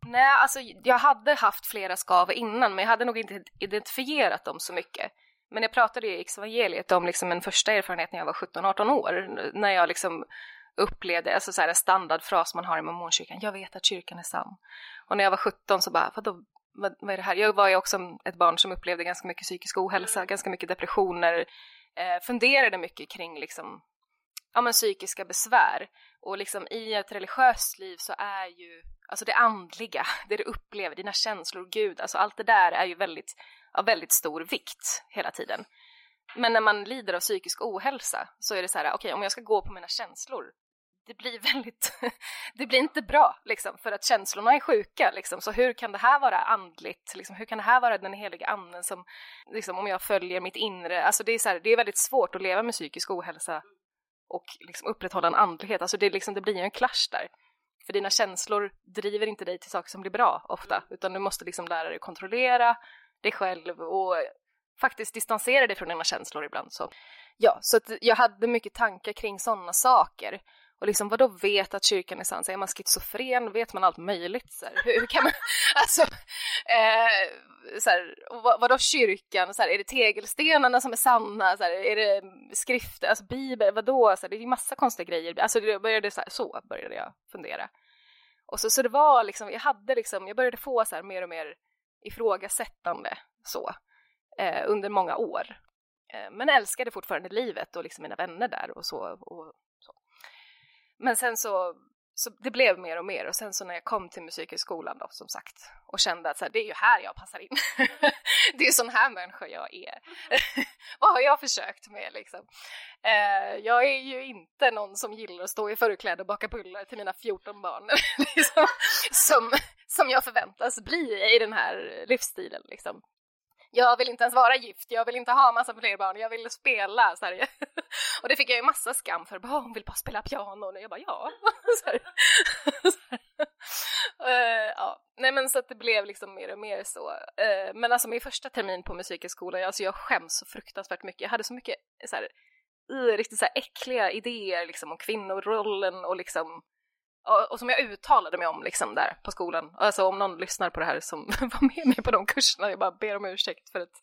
Nej, alltså jag hade haft flera skav innan men jag hade nog inte identifierat dem så mycket. Men jag pratade i evangeliet om liksom en första erfarenhet när jag var 17-18 år, när jag liksom upplevde, alltså så här en standardfras man har i mormonkyrkan, jag vet att kyrkan är sann. Och när jag var 17 så bara, vadå, vad, vad är det här? Jag var ju också ett barn som upplevde ganska mycket psykisk ohälsa, ganska mycket depressioner, eh, funderade mycket kring liksom, ja men psykiska besvär. Och liksom i ett religiöst liv så är ju Alltså det andliga, det du upplever, dina känslor, Gud, alltså allt det där är ju väldigt, av väldigt stor vikt hela tiden. Men när man lider av psykisk ohälsa så är det så här, okej okay, om jag ska gå på mina känslor, det blir väldigt, det blir inte bra liksom, för att känslorna är sjuka liksom. Så hur kan det här vara andligt? Liksom, hur kan det här vara den heliga anden som, liksom, om jag följer mitt inre, alltså det är så här, det är väldigt svårt att leva med psykisk ohälsa och liksom upprätthålla en andlighet, alltså det, liksom, det blir ju en clash där. För dina känslor driver inte dig till saker som blir bra ofta, utan du måste liksom lära dig kontrollera dig själv och faktiskt distansera dig från dina känslor ibland. Så. Ja, så jag hade mycket tankar kring sådana saker. Och liksom vadå vet att kyrkan är sann? är man schizofren? Vet man allt möjligt? Så här, hur, kan man, alltså, eh, så här, vad, vadå kyrkan? Så här, är det tegelstenarna som är sanna? Så här, är det skrifter, alltså bibeln, vadå? Så här, det är ju massa konstiga grejer. Alltså det började så, här, så började jag fundera. Och så, så det var liksom, jag hade liksom, jag började få så här mer och mer ifrågasättande så eh, under många år. Eh, men älskade fortfarande livet och liksom mina vänner där och så. Och, så. Men sen så, så det blev mer och mer och sen så när jag kom till musikhögskolan då som sagt och kände att så här, det är ju här jag passar in. det är sån här människa jag är. Vad har jag försökt med liksom? Eh, jag är ju inte någon som gillar att stå i förkläde och baka bullar till mina 14 barn liksom, som, som jag förväntas bli i den här livsstilen liksom jag vill inte ens vara gift, jag vill inte ha massa fler barn, jag vill spela. Så här. Och det fick jag ju massa skam för, bara, hon vill bara spela piano. Och jag bara ja. Så här. Så här. Uh, ja. Nej men så att det blev liksom mer och mer så. Uh, men alltså min första termin på musikhögskolan, alltså jag skäms så fruktansvärt mycket. Jag hade så mycket så här, uh, riktigt så här äckliga idéer liksom om kvinnorollen och liksom och som jag uttalade mig om liksom där på skolan. Alltså om någon lyssnar på det här som var med mig på de kurserna, jag bara ber om ursäkt för att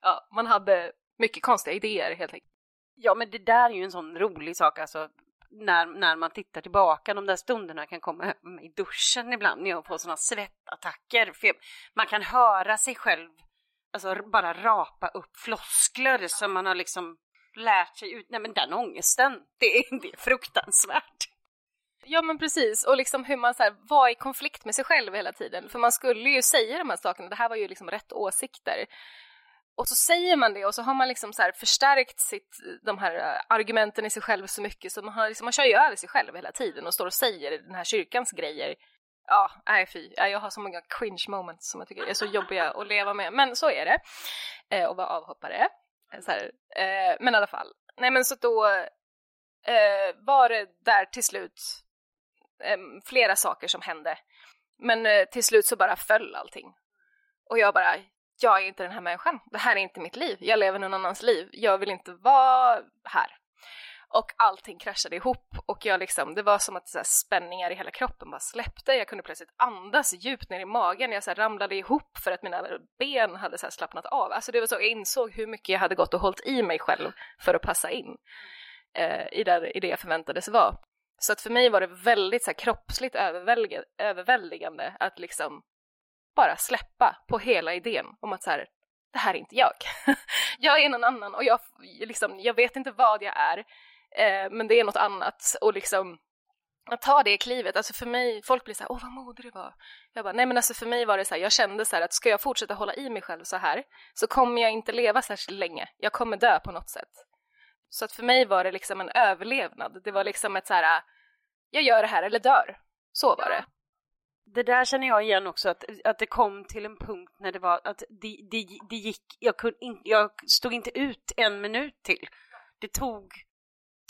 ja, man hade mycket konstiga idéer helt enkelt. Ja, men det där är ju en sån rolig sak, alltså när, när man tittar tillbaka, de där stunderna kan komma i duschen ibland när jag får sådana svettattacker. För man kan höra sig själv alltså bara rapa upp floskler som man har liksom lärt sig ut. Nej men den ångesten, det är, det är fruktansvärt. Ja men precis, och liksom hur man så här, var i konflikt med sig själv hela tiden. För man skulle ju säga de här sakerna, det här var ju liksom rätt åsikter. Och så säger man det och så har man liksom så förstärkt sitt, de här eh, argumenten i sig själv så mycket så man, har liksom, man kör ju över sig själv hela tiden och står och säger den här kyrkans grejer. Ja, nej fy, jag har så många cringe moments som jag tycker är så jobbiga att leva med, men så är det. Eh, och vara avhoppare. Eh, så här, eh, men i alla fall, nej men så då eh, var det där till slut Ehm, flera saker som hände. Men eh, till slut så bara föll allting. Och jag bara, jag är inte den här människan. Det här är inte mitt liv. Jag lever någon annans liv. Jag vill inte vara här. Och allting kraschade ihop och jag liksom, det var som att så här, spänningar i hela kroppen bara släppte. Jag kunde plötsligt andas djupt ner i magen. Jag så här, ramlade ihop för att mina ben hade så här, slappnat av. Alltså det var så, jag insåg hur mycket jag hade gått och hållit i mig själv för att passa in eh, i, där, i det jag förväntades vara. Så att för mig var det väldigt så här, kroppsligt överväldigande att liksom bara släppa på hela idén om att så här, det här är inte jag. jag är någon annan och jag, liksom, jag vet inte vad jag är, eh, men det är något annat och liksom att ta det klivet, alltså för mig, folk blir så här, åh vad modig du var. Jag bara, nej men alltså för mig var det så här, jag kände så här att ska jag fortsätta hålla i mig själv så här så kommer jag inte leva särskilt länge, jag kommer dö på något sätt. Så att för mig var det liksom en överlevnad. Det var liksom ett så här, äh, jag gör det här eller dör. Så var det. Det där känner jag igen också, att, att det kom till en punkt när det var att det, det, det gick, jag, kunde in, jag stod inte ut en minut till. Det tog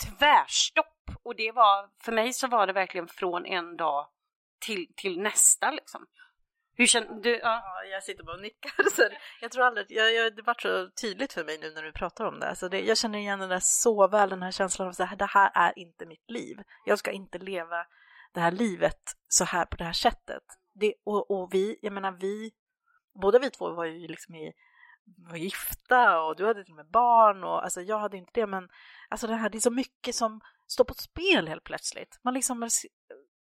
tvärstopp och det var, för mig så var det verkligen från en dag till, till nästa liksom. Hur känner du? Ja. ja. jag sitter bara och nickar. Så jag tror aldrig, jag, jag, det var så tydligt för mig nu när du pratar om det. Alltså det. Jag känner igen den där så väl, den här känslan av att det här är inte mitt liv. Jag ska inte leva det här livet så här på det här sättet. Det, och, och vi, jag menar vi, båda vi två var ju liksom i var gifta och du hade till och med barn och alltså jag hade inte det men alltså det här, det är så mycket som står på spel helt plötsligt. Man liksom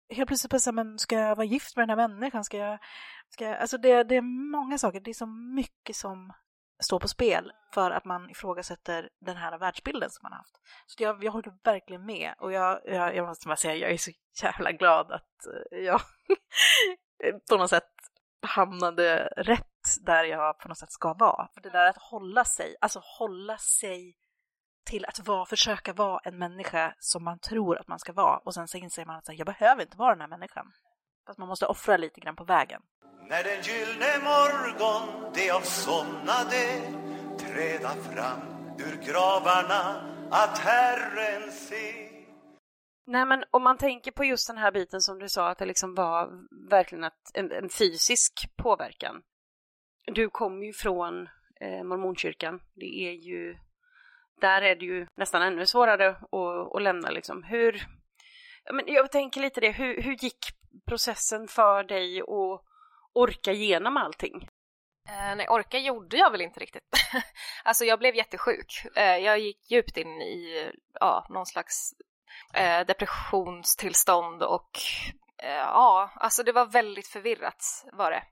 helt plötsligt bara, men ska jag vara gift med den här människan? Ska jag, ska jag, alltså det, det är många saker, det är så mycket som står på spel för att man ifrågasätter den här världsbilden som man har haft. Så jag, jag håller verkligen med och jag, jag, jag måste bara säga, jag är så jävla glad att eh, jag på något sätt hamnade rätt där jag på något sätt ska vara. För det där att hålla sig, alltså hålla sig till att vara, försöka vara en människa som man tror att man ska vara och sen så inser man att jag behöver inte vara den här människan. Fast man måste offra lite grann på vägen. När den gyllne morgon de avsomnade träda fram ur gravarna att Herren se Nej men om man tänker på just den här biten som du sa att det liksom var verkligen att, en, en fysisk påverkan. Du kom ju från eh, mormonkyrkan. Det är ju, där är det ju nästan ännu svårare att, att lämna liksom. Hur, men jag tänker lite det, hur, hur gick processen för dig att orka igenom allting? Eh, nej, orka gjorde jag väl inte riktigt. alltså jag blev jättesjuk. Eh, jag gick djupt in i ja, någon slags eh, depressionstillstånd och eh, ja, alltså det var väldigt förvirrat var det.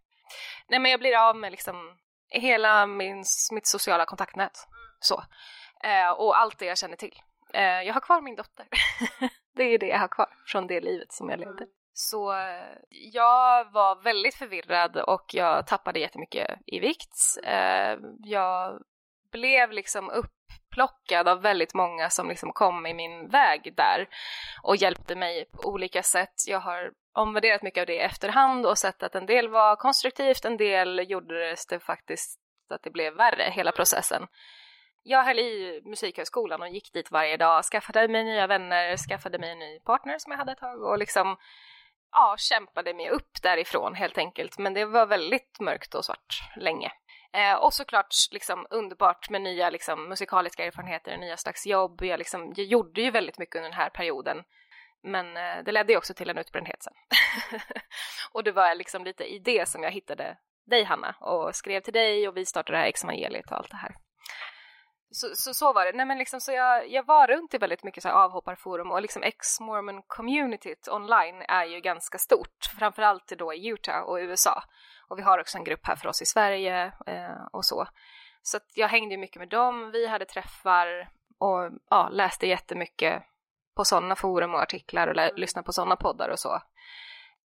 Nej men jag blir av med liksom hela min, mitt sociala kontaktnät. Så. Eh, och allt det jag känner till. Eh, jag har kvar min dotter. det är det jag har kvar från det livet som jag levde. Så eh, jag var väldigt förvirrad och jag tappade jättemycket i vikt. Eh, jag blev liksom upplockad av väldigt många som liksom kom i min väg där och hjälpte mig på olika sätt. Jag har omvärderat mycket av det i efterhand och sett att en del var konstruktivt, en del gjorde det faktiskt att det blev värre, hela processen. Jag höll i Musikhögskolan och gick dit varje dag, skaffade mig nya vänner, skaffade mig en ny partner som jag hade ett tag och liksom ja, kämpade mig upp därifrån helt enkelt. Men det var väldigt mörkt och svart länge. Eh, och såklart liksom underbart med nya liksom, musikaliska erfarenheter, nya slags jobb. Jag, liksom, jag gjorde ju väldigt mycket under den här perioden. Men eh, det ledde ju också till en utbrändhet sen. och det var liksom lite i det som jag hittade dig Hanna och skrev till dig och vi startade det här Exvangeliet och allt det här. Så, så, så var det. Nej, men liksom, så jag, jag var runt i väldigt mycket så här avhopparforum och liksom ex-mormon communityt online är ju ganska stort, framförallt då i Utah och USA. Och vi har också en grupp här för oss i Sverige eh, och så. Så jag hängde mycket med dem, vi hade träffar och ja, läste jättemycket på sådana forum och artiklar och lyssnade på sådana poddar och så.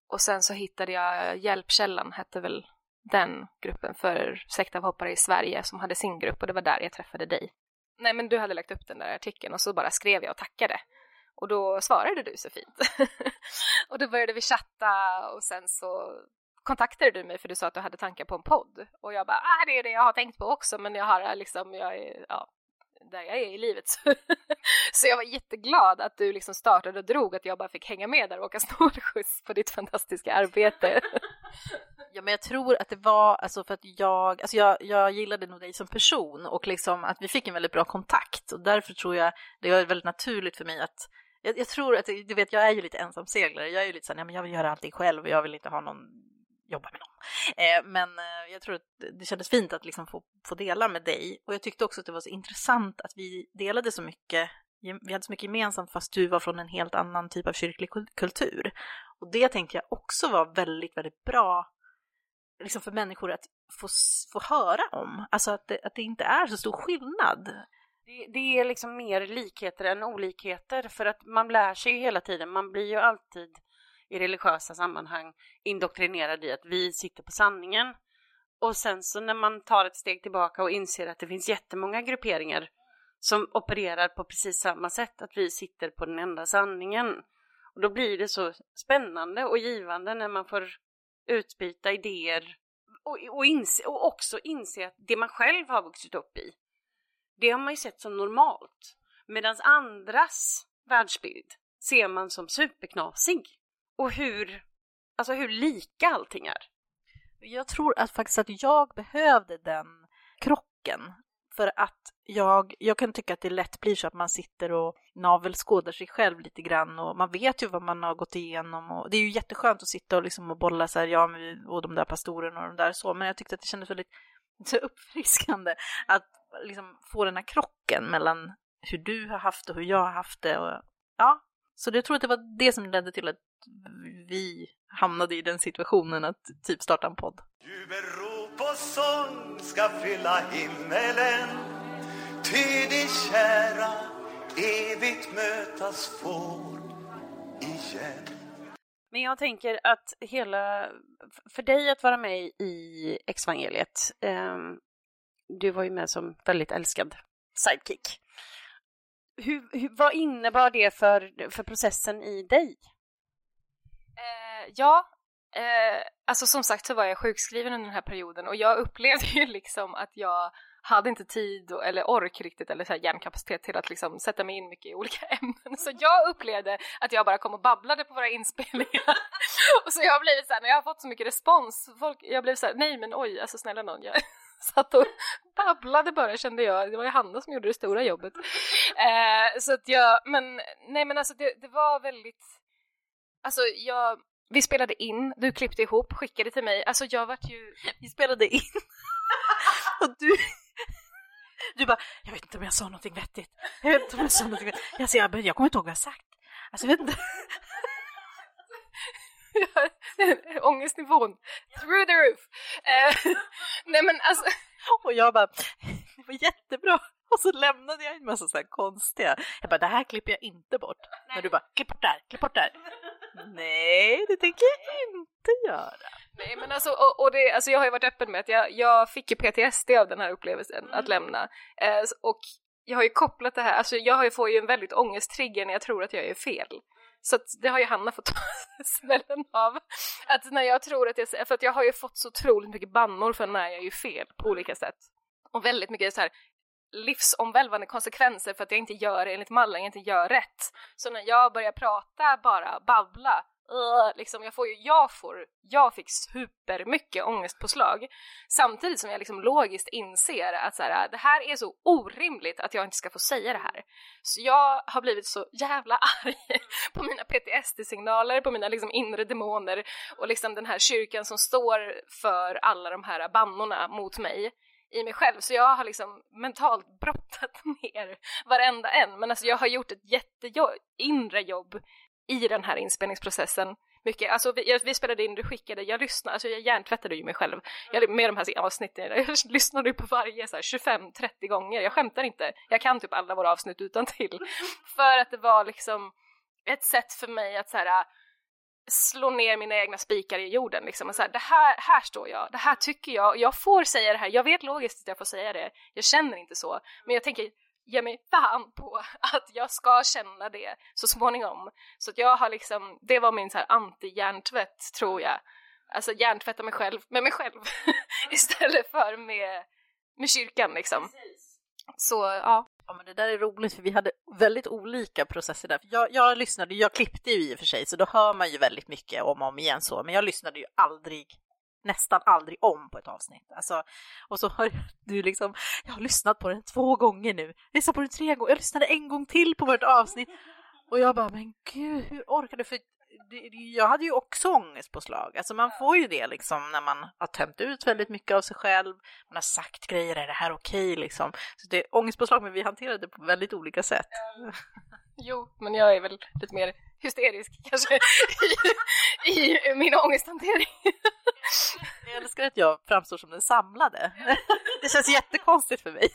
Och sen så hittade jag Hjälpkällan, hette väl den gruppen för sektavhoppare i Sverige som hade sin grupp och det var där jag träffade dig. Nej men du hade lagt upp den där artikeln och så bara skrev jag och tackade. Och då svarade du så fint. och då började vi chatta och sen så kontaktade du mig för du sa att du hade tankar på en podd. Och jag bara, ah, det är det jag har tänkt på också men jag har liksom, jag är, ja, där jag är i livet. så jag var jätteglad att du liksom startade och drog, att jag bara fick hänga med där och åka snålskjuts på ditt fantastiska arbete. Ja, men jag tror att det var alltså för att jag, alltså jag, jag gillade nog dig som person och liksom att vi fick en väldigt bra kontakt och därför tror jag det var väldigt naturligt för mig att jag, jag tror att, du vet, jag är ju lite ensamseglare. Jag är ju lite såhär, men jag vill göra allting själv och jag vill inte ha någon jobba med någon. Eh, men eh, jag tror att det kändes fint att liksom få, få dela med dig och jag tyckte också att det var så intressant att vi delade så mycket vi hade så mycket gemensamt fast du var från en helt annan typ av kyrklig kultur. Och det tänkte jag också var väldigt, väldigt bra liksom för människor att få, få höra om. Alltså att det, att det inte är så stor skillnad. Det, det, är liksom mer likheter än olikheter för att man lär sig ju hela tiden. Man blir ju alltid i religiösa sammanhang indoktrinerad i att vi sitter på sanningen. Och sen så när man tar ett steg tillbaka och inser att det finns jättemånga grupperingar som opererar på precis samma sätt, att vi sitter på den enda sanningen. Och då blir det så spännande och givande när man får utbyta idéer och, och, inse, och också inse att det man själv har vuxit upp i, det har man ju sett som normalt. Medan andras världsbild ser man som superknasig. Och hur, alltså hur lika allting är. Jag tror att faktiskt att jag behövde den krocken för att jag, jag kan tycka att det lätt blir så att man sitter och navelskådar sig själv lite grann och man vet ju vad man har gått igenom och det är ju jätteskönt att sitta och, liksom och bolla så här, ja, och de där pastorerna och de där så, men jag tyckte att det kändes väldigt så uppfriskande att liksom få den här krocken mellan hur du har haft det och hur jag har haft det. Och, ja, så jag tror att det var det som ledde till att vi hamnade i den situationen att typ starta en podd. Jubelrop och sång ska fylla himmelen Ty de kära evigt mötas får igen men jag tänker att hela, för dig att vara med i Exvangeliet, eh, du var ju med som väldigt älskad sidekick. hur, hur, vad innebar det för, för processen i dig? Eh, ja, eh, alltså som sagt så var jag sjukskriven under den här perioden och jag upplevde ju liksom att jag hade inte tid och, eller ork riktigt eller så här hjärnkapacitet till att liksom sätta mig in mycket i olika ämnen. Så jag upplevde att jag bara kom och babblade på våra inspelningar. och så jag har blivit så här, när jag har fått så mycket respons, folk, jag blev så här, nej men oj, alltså snälla någon, jag satt och babblade bara kände jag, det var ju Hanna som gjorde det stora jobbet. Eh, så att jag, men nej men alltså det, det var väldigt, alltså jag vi spelade in, du klippte ihop, skickade till mig. Alltså jag vart ju... Vi spelade in och du, du bara, jag vet inte om jag sa någonting vettigt. Jag vet inte om jag sa någonting vettigt. Säger, jag, jag kommer inte ihåg vad jag sagt. Alltså jag vet inte. Ångestnivån, through the roof. Eh, nej men alltså... Och jag bara, det var jättebra. Och så lämnade jag en massa så här konstiga. Jag bara, det här klipper jag inte bort. Nej. Men du bara, klipp bort där, klipp bort där. Det tänker jag inte göra. Nej men alltså, och, och det, alltså jag har ju varit öppen med att jag, jag fick ju PTSD av den här upplevelsen mm. att lämna. Eh, och jag har ju kopplat det här, alltså jag har ju, får ju en väldigt ångesttrigger när jag tror att jag är fel. Så att det har ju Hanna fått smällen av. Att när jag tror att jag, för att jag har ju fått så otroligt mycket bannor för när jag gör fel på olika sätt. Och väldigt mycket så här livsomvälvande konsekvenser för att jag inte gör enligt mallen, jag inte gör rätt. Så när jag börjar prata, bara babbla, uh, liksom jag får ju, jag får, jag fick supermycket ångestpåslag samtidigt som jag liksom logiskt inser att så här, det här är så orimligt att jag inte ska få säga det här. Så jag har blivit så jävla arg på mina PTSD-signaler, på mina liksom inre demoner och liksom den här kyrkan som står för alla de här bannorna mot mig i mig själv. Så jag har liksom mentalt brottat ner varenda en. Men alltså jag har gjort ett jätteinre inre jobb i den här inspelningsprocessen. Mycket, alltså vi, vi spelade in, du skickade, jag lyssnade, alltså jag hjärntvättade ju mig själv. Jag, med de här avsnitten, jag lyssnade på varje 25-30 gånger, jag skämtar inte, jag kan typ alla våra avsnitt utan till. För att det var liksom ett sätt för mig att så här, slå ner mina egna spikar i jorden liksom. Och så här, det här, här står jag, det här tycker jag, jag får säga det här, jag vet logiskt att jag får säga det, jag känner inte så, men jag tänker ge mig fan på att jag ska känna det så småningom. Så att jag har liksom, det var min så här anti-hjärntvätt tror jag. Alltså hjärntvätta mig själv med mig själv istället för med, med kyrkan liksom. Så ja. Ja men det där är roligt för vi hade väldigt olika processer där. Jag, jag lyssnade, jag klippte ju i och för sig så då hör man ju väldigt mycket om och om igen så, men jag lyssnade ju aldrig nästan aldrig om på ett avsnitt. Alltså, och så har du liksom, jag har lyssnat på den två gånger nu, jag lyssnade på den tre gånger, jag lyssnade en gång till på vårt avsnitt och jag bara, men gud, hur orkar du? För jag hade ju också ångestpåslag. Alltså man får ju det liksom när man har tömt ut väldigt mycket av sig själv, man har sagt grejer, är det här okej okay, liksom? Så det är ångestpåslag, men vi hanterade det på väldigt olika sätt. Jo, men jag är väl lite mer hysterisk kanske i, i min ångesthantering. Jag älskar att jag framstår som den samlade. Det känns jättekonstigt för mig.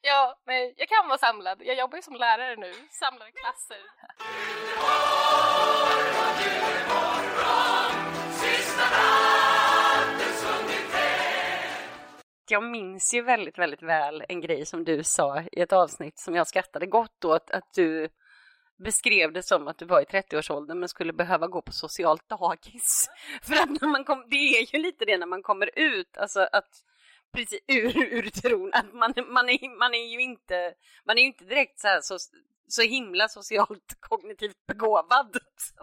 Ja, men jag kan vara samlad. Jag jobbar ju som lärare nu, samlar klasser. Jag minns ju väldigt, väldigt väl en grej som du sa i ett avsnitt som jag skrattade gott åt, att du beskrev det som att du var i 30-årsåldern men skulle behöva gå på socialt dagis. För att när man kom, det är ju lite det när man kommer ut, alltså att precis ur, ur tron att man, man, är, man är ju inte, man är inte direkt så, här, så, så himla socialt kognitivt begåvad.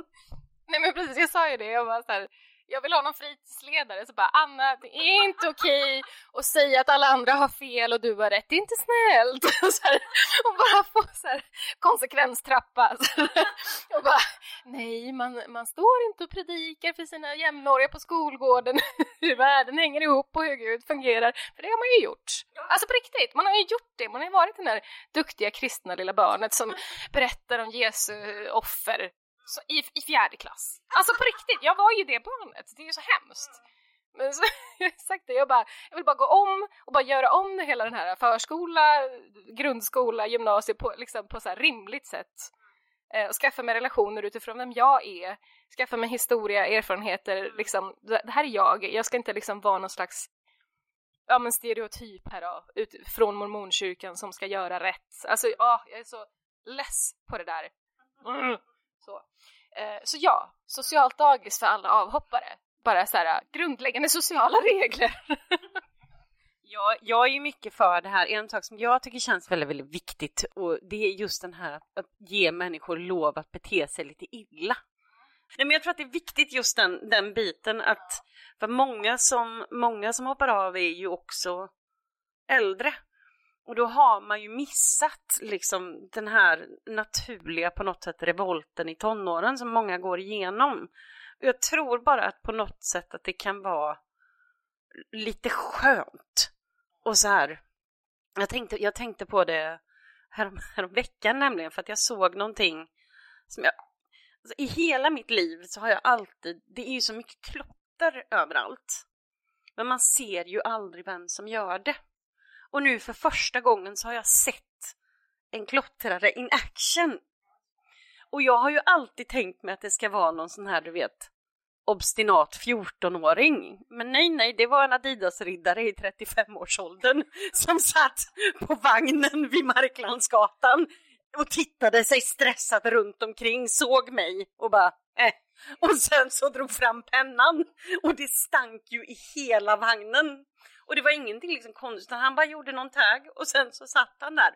Nej men precis, jag sa ju det, jag var så här, jag vill ha någon fritidsledare så bara Anna, det är inte okej att säga att alla andra har fel och du har rätt, det är inte snällt. Och, så här, och bara få så här, konsekvenstrappa. Så här, och bara, nej, man, man står inte och predikar för sina jämnåriga på skolgården hur världen hänger ihop och hur Gud fungerar, för det har man ju gjort. Alltså på riktigt, man har ju gjort det, man har ju varit det där duktiga kristna lilla barnet som berättar om Jesu offer så, i, i fjärde klass. Alltså på riktigt, jag var ju det barnet. Det är ju så hemskt. Men så, jag har sagt det, jag, bara, jag vill bara gå om och bara göra om hela den här förskola, grundskola, gymnasiet på, liksom, på så här rimligt sätt. Eh, och skaffa mig relationer utifrån vem jag är, skaffa mig historia, erfarenheter, liksom, det här är jag. Jag ska inte liksom vara någon slags ja, men stereotyp här då, ut, från mormonkyrkan som ska göra rätt. Alltså, ja, jag är så less på det där. Mm. Så. Eh, så ja, socialt dagis för alla avhoppare. Bara så här grundläggande sociala regler. Jag, jag är ju mycket för det här. En sak som jag tycker känns väldigt, väldigt viktigt och det är just den här att ge människor lov att bete sig lite illa. Nej, men jag tror att det är viktigt just den, den biten att för många som, många som hoppar av är ju också äldre. Och då har man ju missat liksom den här naturliga på något sätt revolten i tonåren som många går igenom. Jag tror bara att på något sätt att det kan vara lite skönt. Och så här, jag tänkte, jag tänkte på det härom, härom veckan nämligen för att jag såg någonting som jag, alltså i hela mitt liv så har jag alltid, det är ju så mycket klotter överallt. Men man ser ju aldrig vem som gör det. Och nu för första gången så har jag sett en klottrare in action. Och jag har ju alltid tänkt mig att det ska vara någon sån här, du vet, obstinat 14-åring. Men nej, nej, det var en Adidas-riddare i 35-årsåldern som satt på vagnen vid Marklandsgatan och tittade sig stressat runt omkring, såg mig och bara eh. Och sen så drog fram pennan och det stank ju i hela vagnen. Och det var ingenting liksom konstigt, han bara gjorde någon tag och sen så satt han där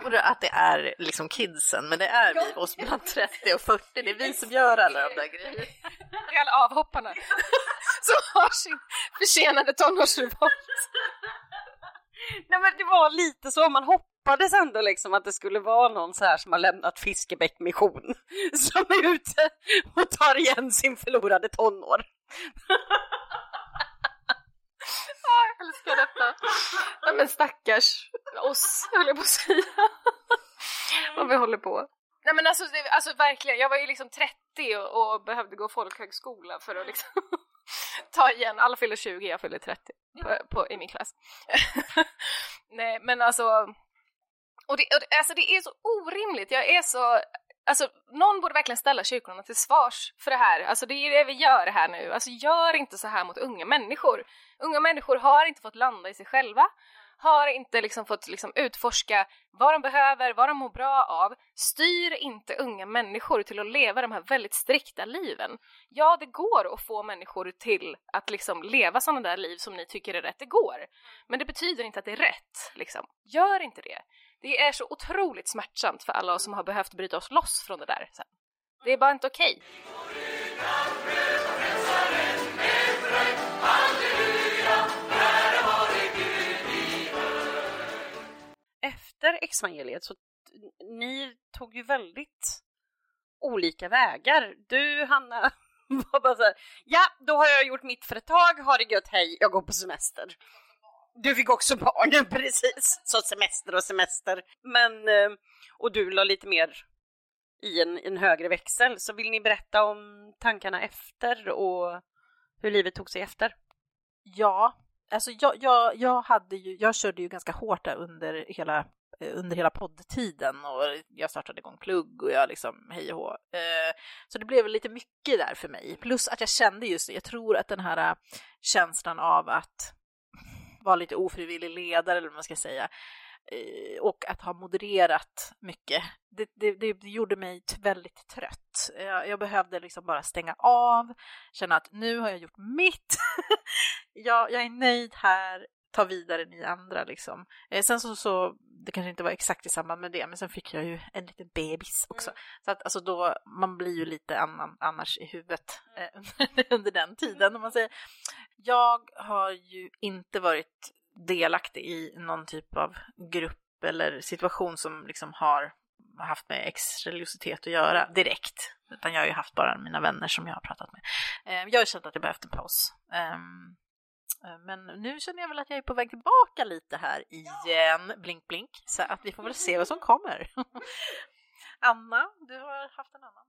tror att det är liksom kidsen, men det är vi oss bland 30 och 40. Det är vi som gör alla de där grejerna. Det är alla avhopparna som har sin försenade tonårsrevolt. Nej men det var lite så, man hoppades ändå liksom att det skulle vara någon så här som har lämnat Fiskebäck mission som är ute och tar igen sin förlorade tonår. Ah, jag älskar detta. Nej men stackars oss, höll jag på att säga. Vad vi håller på. Nej men alltså, det, alltså verkligen, jag var ju liksom 30 och, och behövde gå folkhögskola för att liksom ta igen, alla fyller 20, jag fyller 30 på, på, i min klass. Nej men alltså, och det, och det, alltså det är så orimligt, jag är så Alltså, någon borde verkligen ställa kyrkorna till svars för det här. Alltså, det är det vi gör här nu. Alltså, gör inte så här mot unga människor. Unga människor har inte fått landa i sig själva, har inte liksom fått liksom utforska vad de behöver, vad de mår bra av. Styr inte unga människor till att leva de här väldigt strikta liven. Ja, det går att få människor till att liksom leva sådana där liv som ni tycker är rätt, det går. Men det betyder inte att det är rätt, liksom. Gör inte det. Det är så otroligt smärtsamt för alla oss som har behövt bryta oss loss från det där sen. Det är bara inte okej. Efter exvangeliet så ni tog ju väldigt olika vägar. Du Hanna var bara så här, ja då har jag gjort mitt för ett tag, ha det gött, hej, jag går på semester. Du fick också barn, precis. Så semester och semester. Men, eh, och du la lite mer i en, en högre växel. Så vill ni berätta om tankarna efter och hur livet tog sig efter? Ja, alltså jag, jag, jag, hade ju, jag körde ju ganska hårt där under hela, eh, under hela poddtiden och jag startade igång plugg och jag liksom hej och hå. Eh, så det blev lite mycket där för mig. Plus att jag kände just det, jag tror att den här känslan av att vara lite ofrivillig ledare eller vad man ska säga eh, och att ha modererat mycket. Det, det, det gjorde mig väldigt trött. Jag, jag, behövde liksom bara stänga av, känna att nu har jag gjort mitt. jag, jag är nöjd här, ta vidare ni andra liksom. Eh, sen så, så, det kanske inte var exakt i samband med det, men sen fick jag ju en liten bebis också. Mm. Så att alltså då, man blir ju lite annan, annars i huvudet eh, under den tiden om man säger. Jag har ju inte varit delaktig i någon typ av grupp eller situation som liksom har haft med exreligiositet att göra direkt. Utan jag har ju haft bara mina vänner som jag har pratat med. Eh, jag har känt att jag behövt en paus. Eh, men nu känner jag väl att jag är på väg tillbaka lite här igen, blink blink, så att vi får väl se vad som kommer. Anna, du har haft en annan?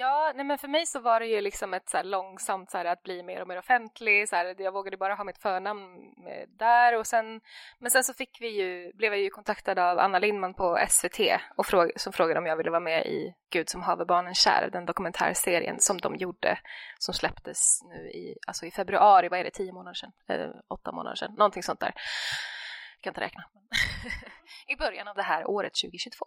Ja, nej men för mig så var det ju liksom ett så här långsamt så här att bli mer och mer offentlig. Så här, jag vågade bara ha mitt förnamn eh, där och sen, men sen så fick vi ju, blev jag ju kontaktad av Anna Lindman på SVT och fråg, som frågade om jag ville vara med i Gud som haver barnen kär, den dokumentärserien som de gjorde, som släpptes nu i, alltså i februari, vad är det, tio månader sedan, eh, åtta månader sedan, någonting sånt där. Jag kan inte räkna. I början av det här året 2022.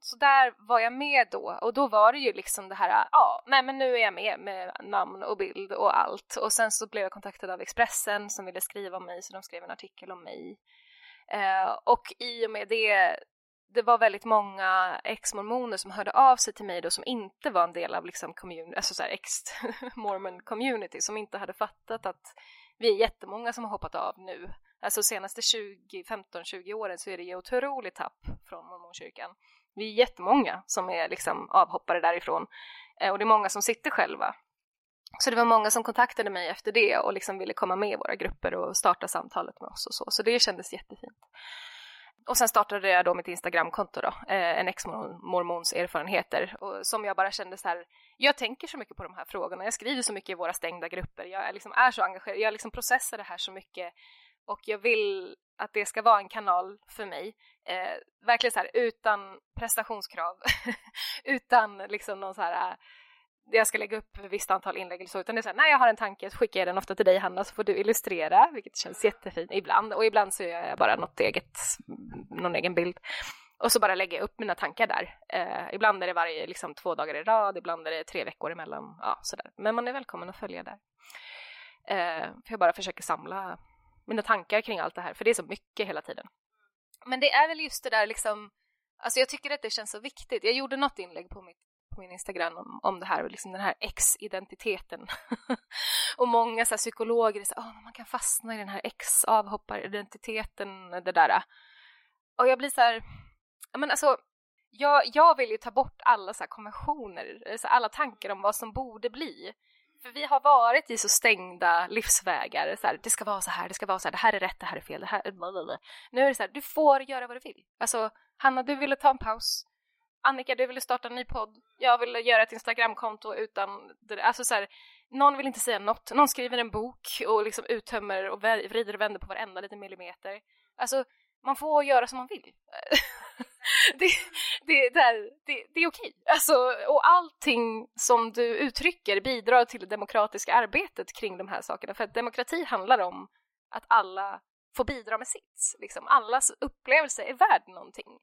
Så där var jag med då och då var det ju liksom det här, ja, nej men nu är jag med med namn och bild och allt. Och sen så blev jag kontaktad av Expressen som ville skriva om mig så de skrev en artikel om mig. Eh, och i och med det det var väldigt många ex-mormoner som hörde av sig till mig då som inte var en del av liksom community, alltså så ex-mormon community som inte hade fattat att vi är jättemånga som har hoppat av nu Alltså senaste 15-20 åren så är det ju otroligt tapp från mormonkyrkan. Vi är jättemånga som är liksom avhoppare därifrån eh, och det är många som sitter själva. Så det var många som kontaktade mig efter det och liksom ville komma med i våra grupper och starta samtalet med oss och så, så det kändes jättefint. Och sen startade jag då mitt Instagramkonto då, eh, en ex-mormons erfarenheter, och som jag bara kände så här, jag tänker så mycket på de här frågorna, jag skriver så mycket i våra stängda grupper, jag är, liksom, är så engagerad, jag liksom processar det här så mycket och jag vill att det ska vara en kanal för mig. Eh, verkligen så här utan prestationskrav, utan liksom någon så här eh, jag ska lägga upp ett visst antal inlägg eller så, utan det är så här, när jag har en tanke så skickar jag den ofta till dig Hanna så får du illustrera, vilket känns jättefint ibland och ibland så gör jag bara något eget, någon egen bild. Och så bara lägger jag upp mina tankar där. Eh, ibland är det varje liksom, två dagar i rad, ibland är det tre veckor emellan. Ja, sådär. Men man är välkommen att följa där. Eh, för jag bara försöker samla mina tankar kring allt det här, för det är så mycket hela tiden. Men det är väl just det där liksom, alltså jag tycker att det känns så viktigt. Jag gjorde något inlägg på, mitt, på min Instagram om, om det här, liksom den här ex-identiteten. och många så här, psykologer säger ah, att man kan fastna i den här ex-avhopparidentiteten, det där. Och jag blir så här, men alltså, jag, jag vill ju ta bort alla så konventioner, så alla tankar om vad som borde bli. För vi har varit i så stängda livsvägar, så här, det ska vara så här, det ska vara så här, det här är rätt, det här är fel, det här blablabla. Nu är det så här, du får göra vad du vill. Alltså, Hanna, du ville ta en paus. Annika, du ville starta en ny podd. Jag ville göra ett Instagramkonto utan det Alltså så här, någon vill inte säga något. Någon skriver en bok och liksom uttömmer och vrider och vänder på varenda liten millimeter. Alltså, man får göra som man vill. det, det, det, är, det, det är okej. Alltså, och allting som du uttrycker bidrar till det demokratiska arbetet kring de här sakerna. För att demokrati handlar om att alla får bidra med sitt. Liksom. Allas upplevelse är värd någonting.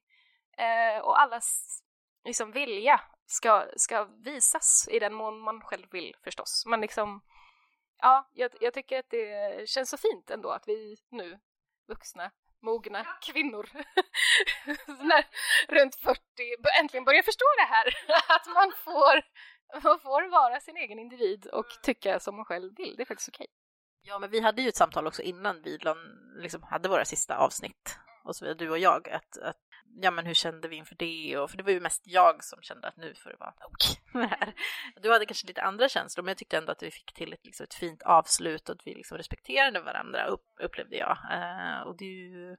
Eh, och allas liksom, vilja ska, ska visas i den mån man själv vill förstås. Men liksom, ja, jag, jag tycker att det känns så fint ändå att vi nu, vuxna mogna kvinnor. När, runt 40 äntligen börjar förstå det här. Att man får, man får vara sin egen individ och tycka som man själv vill. Det är faktiskt okej. Ja, men vi hade ju ett samtal också innan vi liksom hade våra sista avsnitt. Och så vidare, du och jag, att, att ja men hur kände vi inför det? Och, för det var ju mest jag som kände att nu får det vara nog här. Du hade kanske lite andra känslor, men jag tyckte ändå att vi fick till ett, liksom, ett fint avslut och att vi liksom respekterade varandra, upp, upplevde jag. Eh, och det är ju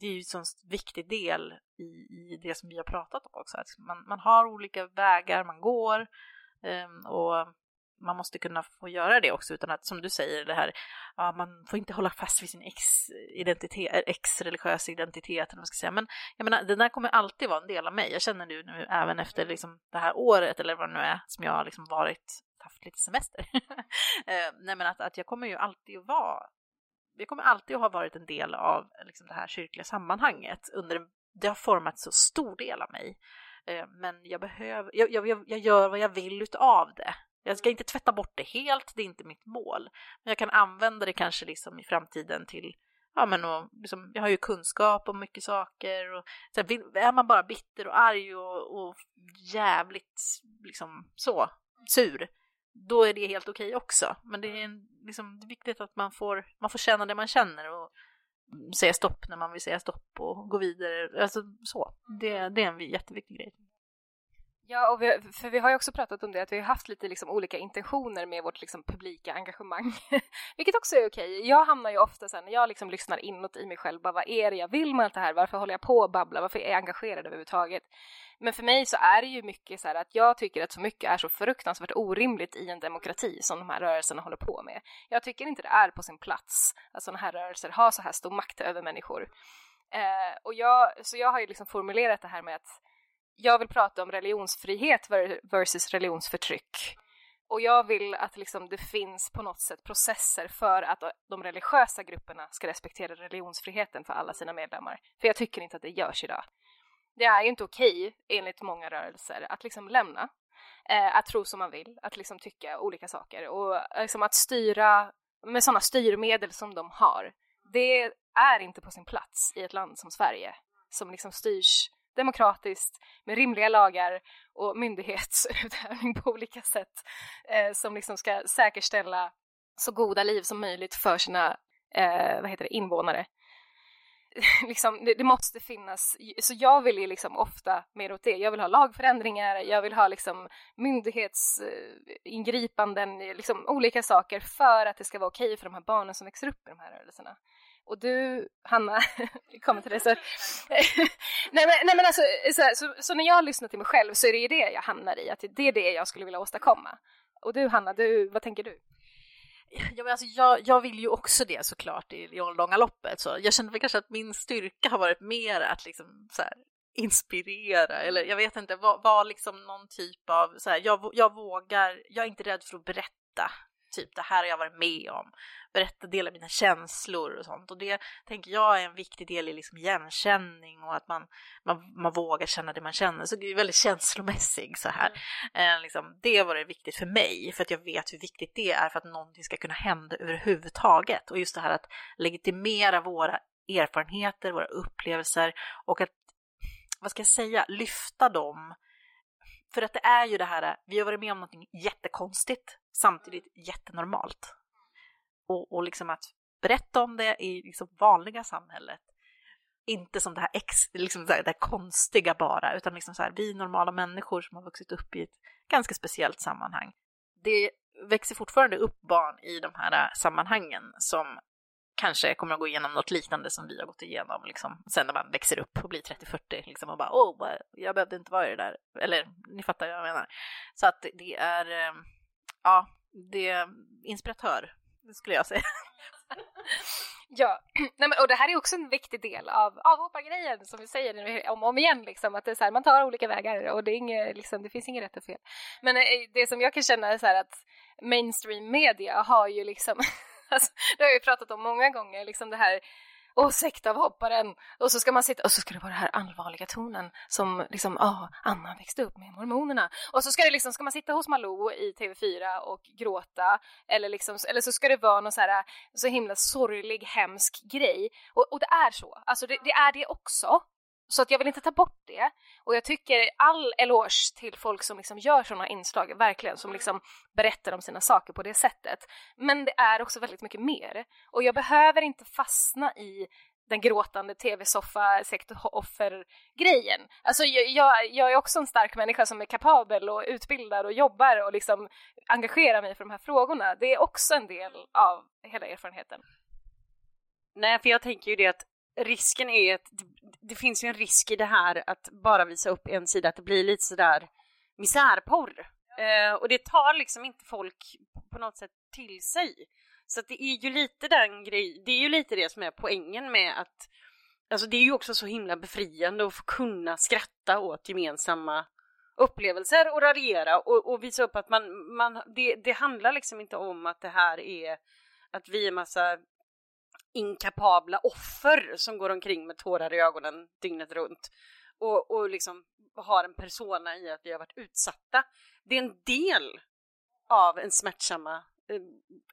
det är ju en sån viktig del i, i det som vi har pratat om också, att man, man har olika vägar man går eh, och man måste kunna få göra det också utan att, som du säger, det här, ja, man får inte hålla fast vid sin ex-identitet, eh, ex-religiösa identitet, eller vad man ska säga. Men jag menar, den där kommer alltid vara en del av mig. Jag känner nu, nu även efter liksom det här året, eller vad det nu är, som jag har liksom varit, haft lite semester. Eh, nej, men att, att jag kommer ju alltid att vara, jag kommer alltid att ha varit en del av liksom, det här kyrkliga sammanhanget. Under, det har format så stor del av mig. Eh, men jag behöver, jag, jag, jag gör vad jag vill utav det. Jag ska inte tvätta bort det helt, det är inte mitt mål. Men jag kan använda det kanske liksom i framtiden till Ja, men och, liksom, jag har ju kunskap om mycket saker och så här, är man bara bitter och arg och, och jävligt liksom så sur, då är det helt okej okay också. Men det är, en, liksom, det är viktigt att man får, man får känna det man känner och säga stopp när man vill säga stopp och gå vidare. Alltså så. Det, det är en jätteviktig grej. Ja, och vi, för vi har ju också pratat om det, att vi har haft lite liksom olika intentioner med vårt liksom publika engagemang, vilket också är okej. Jag hamnar ju ofta sen när jag liksom lyssnar inåt i mig själv, bara vad är det jag vill med allt det här? Varför håller jag på och babbla? Varför är jag engagerad överhuvudtaget? Men för mig så är det ju mycket så här att jag tycker att så mycket är så fruktansvärt orimligt i en demokrati som de här rörelserna håller på med. Jag tycker inte det är på sin plats att sådana här rörelser har så här stor makt över människor. Eh, och jag, så jag har ju liksom formulerat det här med att jag vill prata om religionsfrihet versus religionsförtryck. Och jag vill att liksom det finns på något sätt processer för att de religiösa grupperna ska respektera religionsfriheten för alla sina medlemmar. För jag tycker inte att det görs idag. Det är ju inte okej, enligt många rörelser, att liksom lämna, eh, att tro som man vill, att liksom tycka olika saker och eh, liksom att styra med sådana styrmedel som de har. Det är inte på sin plats i ett land som Sverige som liksom styrs demokratiskt med rimliga lagar och myndighetsutövning på olika sätt eh, som liksom ska säkerställa så goda liv som möjligt för sina eh, vad heter det, invånare. liksom, det, det, måste finnas, så jag vill ju liksom ofta mer åt det. Jag vill ha lagförändringar, jag vill ha liksom myndighetsingripanden, liksom olika saker för att det ska vara okej för de här barnen som växer upp i de här rörelserna. Och du, Hanna, kommer till det så. nej, men, nej men alltså, så, så, så, när jag lyssnar till mig själv så är det ju det jag hamnar i, att det är det jag skulle vilja åstadkomma. Och du Hanna, du, vad tänker du? Ja, men alltså, jag, jag vill ju också det såklart i, i långa loppet. Så jag känner väl kanske att min styrka har varit mer att liksom så här, inspirera eller jag vet inte, vara var liksom någon typ av så här, jag, jag vågar, jag är inte rädd för att berätta typ det här har jag varit med om, berätta, dela mina känslor och sånt. Och det tänker jag är en viktig del i liksom igenkänning och att man, man, man vågar känna det man känner. Så det är väldigt känslomässig så här. Mm. Eh, liksom, det var det viktigt för mig, för att jag vet hur viktigt det är för att någonting ska kunna hända överhuvudtaget. Och just det här att legitimera våra erfarenheter, våra upplevelser och att, vad ska jag säga, lyfta dem för att det är ju det här, vi har varit med om något jättekonstigt, samtidigt jättenormalt. Och, och liksom att berätta om det i liksom vanliga samhället, inte som det här, ex, liksom det här konstiga bara, utan liksom så här, vi normala människor som har vuxit upp i ett ganska speciellt sammanhang. Det växer fortfarande upp barn i de här äh, sammanhangen som kanske kommer att gå igenom något liknande som vi har gått igenom liksom, sen när man växer upp och blir 30-40 liksom, och bara åh, jag behövde inte vara i det där. Eller ni fattar vad jag menar. Så att det är, ähm, ja, det är inspiratör, skulle jag säga. Ja, Nej, men, och det här är också en viktig del av avhoppargrejen som vi säger om och om igen, liksom, att det är så här, man tar olika vägar och det, är inget, liksom, det finns inget rätt och fel. Men eh, det som jag kan känna är så här att mainstream media har ju liksom Alltså, det har jag ju pratat om många gånger, liksom det här och sektavhopparen och så ska man sitta och så ska det vara den här allvarliga tonen som liksom, ja, Anna växte upp med mormonerna och så ska det liksom, ska man sitta hos Malou i TV4 och gråta eller liksom, eller så ska det vara någon så här så himla sorglig, hemsk grej. Och, och det är så, alltså det, det är det också så att jag vill inte ta bort det. Och jag tycker all eloge till folk som liksom gör sådana inslag, verkligen, som liksom berättar om sina saker på det sättet. Men det är också väldigt mycket mer. Och jag behöver inte fastna i den gråtande tv-soffa sektoffer-grejen. Alltså jag, jag, jag, är också en stark människa som är kapabel och utbildad och jobbar och liksom engagerar mig för de här frågorna. Det är också en del av hela erfarenheten. Nej, för jag tänker ju det att risken är att det, det, finns ju en risk i det här att bara visa upp en sida, att det blir lite sådär misärporr. Eh, och det tar liksom inte folk på något sätt till sig. Så att det är ju lite den grej, det är ju lite det som är poängen med att Alltså det är ju också så himla befriande att få kunna skratta åt gemensamma upplevelser och raljera och, och visa upp att man, man det, det handlar liksom inte om att det här är att vi är massa inkapabla offer som går omkring med tårar i ögonen dygnet runt och, och liksom har en persona i att vi har varit utsatta. Det är en del av en smärtsamma eh,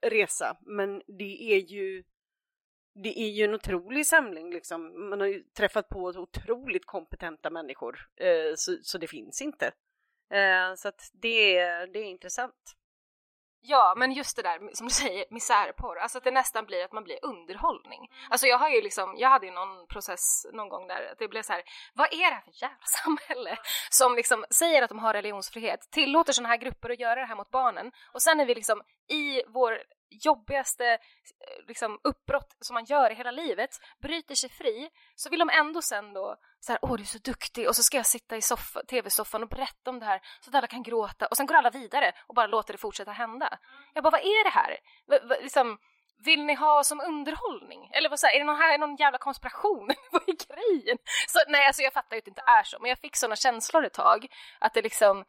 resa, men det är ju det är ju en otrolig samling liksom. Man har ju träffat på otroligt kompetenta människor, eh, så, så, det finns inte. Eh, så att det, det är intressant. Ja, men just det där som du säger, misärporr, alltså att det nästan blir att man blir underhållning. Alltså jag har ju liksom, jag hade ju någon process någon gång där det blev så här, vad är det här för jävla samhälle? Som liksom säger att de har religionsfrihet, tillåter sådana här grupper att göra det här mot barnen. Och sen är vi liksom i vår jobbigaste eh, liksom, uppbrott som man gör i hela livet, bryter sig fri, så vill de ändå sen då så här, åh du är så duktig och så ska jag sitta i soffa, tv-soffan och berätta om det här så att alla kan gråta och sen går alla vidare och bara låter det fortsätta hända. Jag bara, vad är det här? V liksom, vill ni ha som underhållning? Eller vad så här, är det någon, här, någon jävla konspiration? vad är grejen? Så, nej, alltså jag fattar ju att det inte är så, men jag fick sådana känslor ett tag att det liksom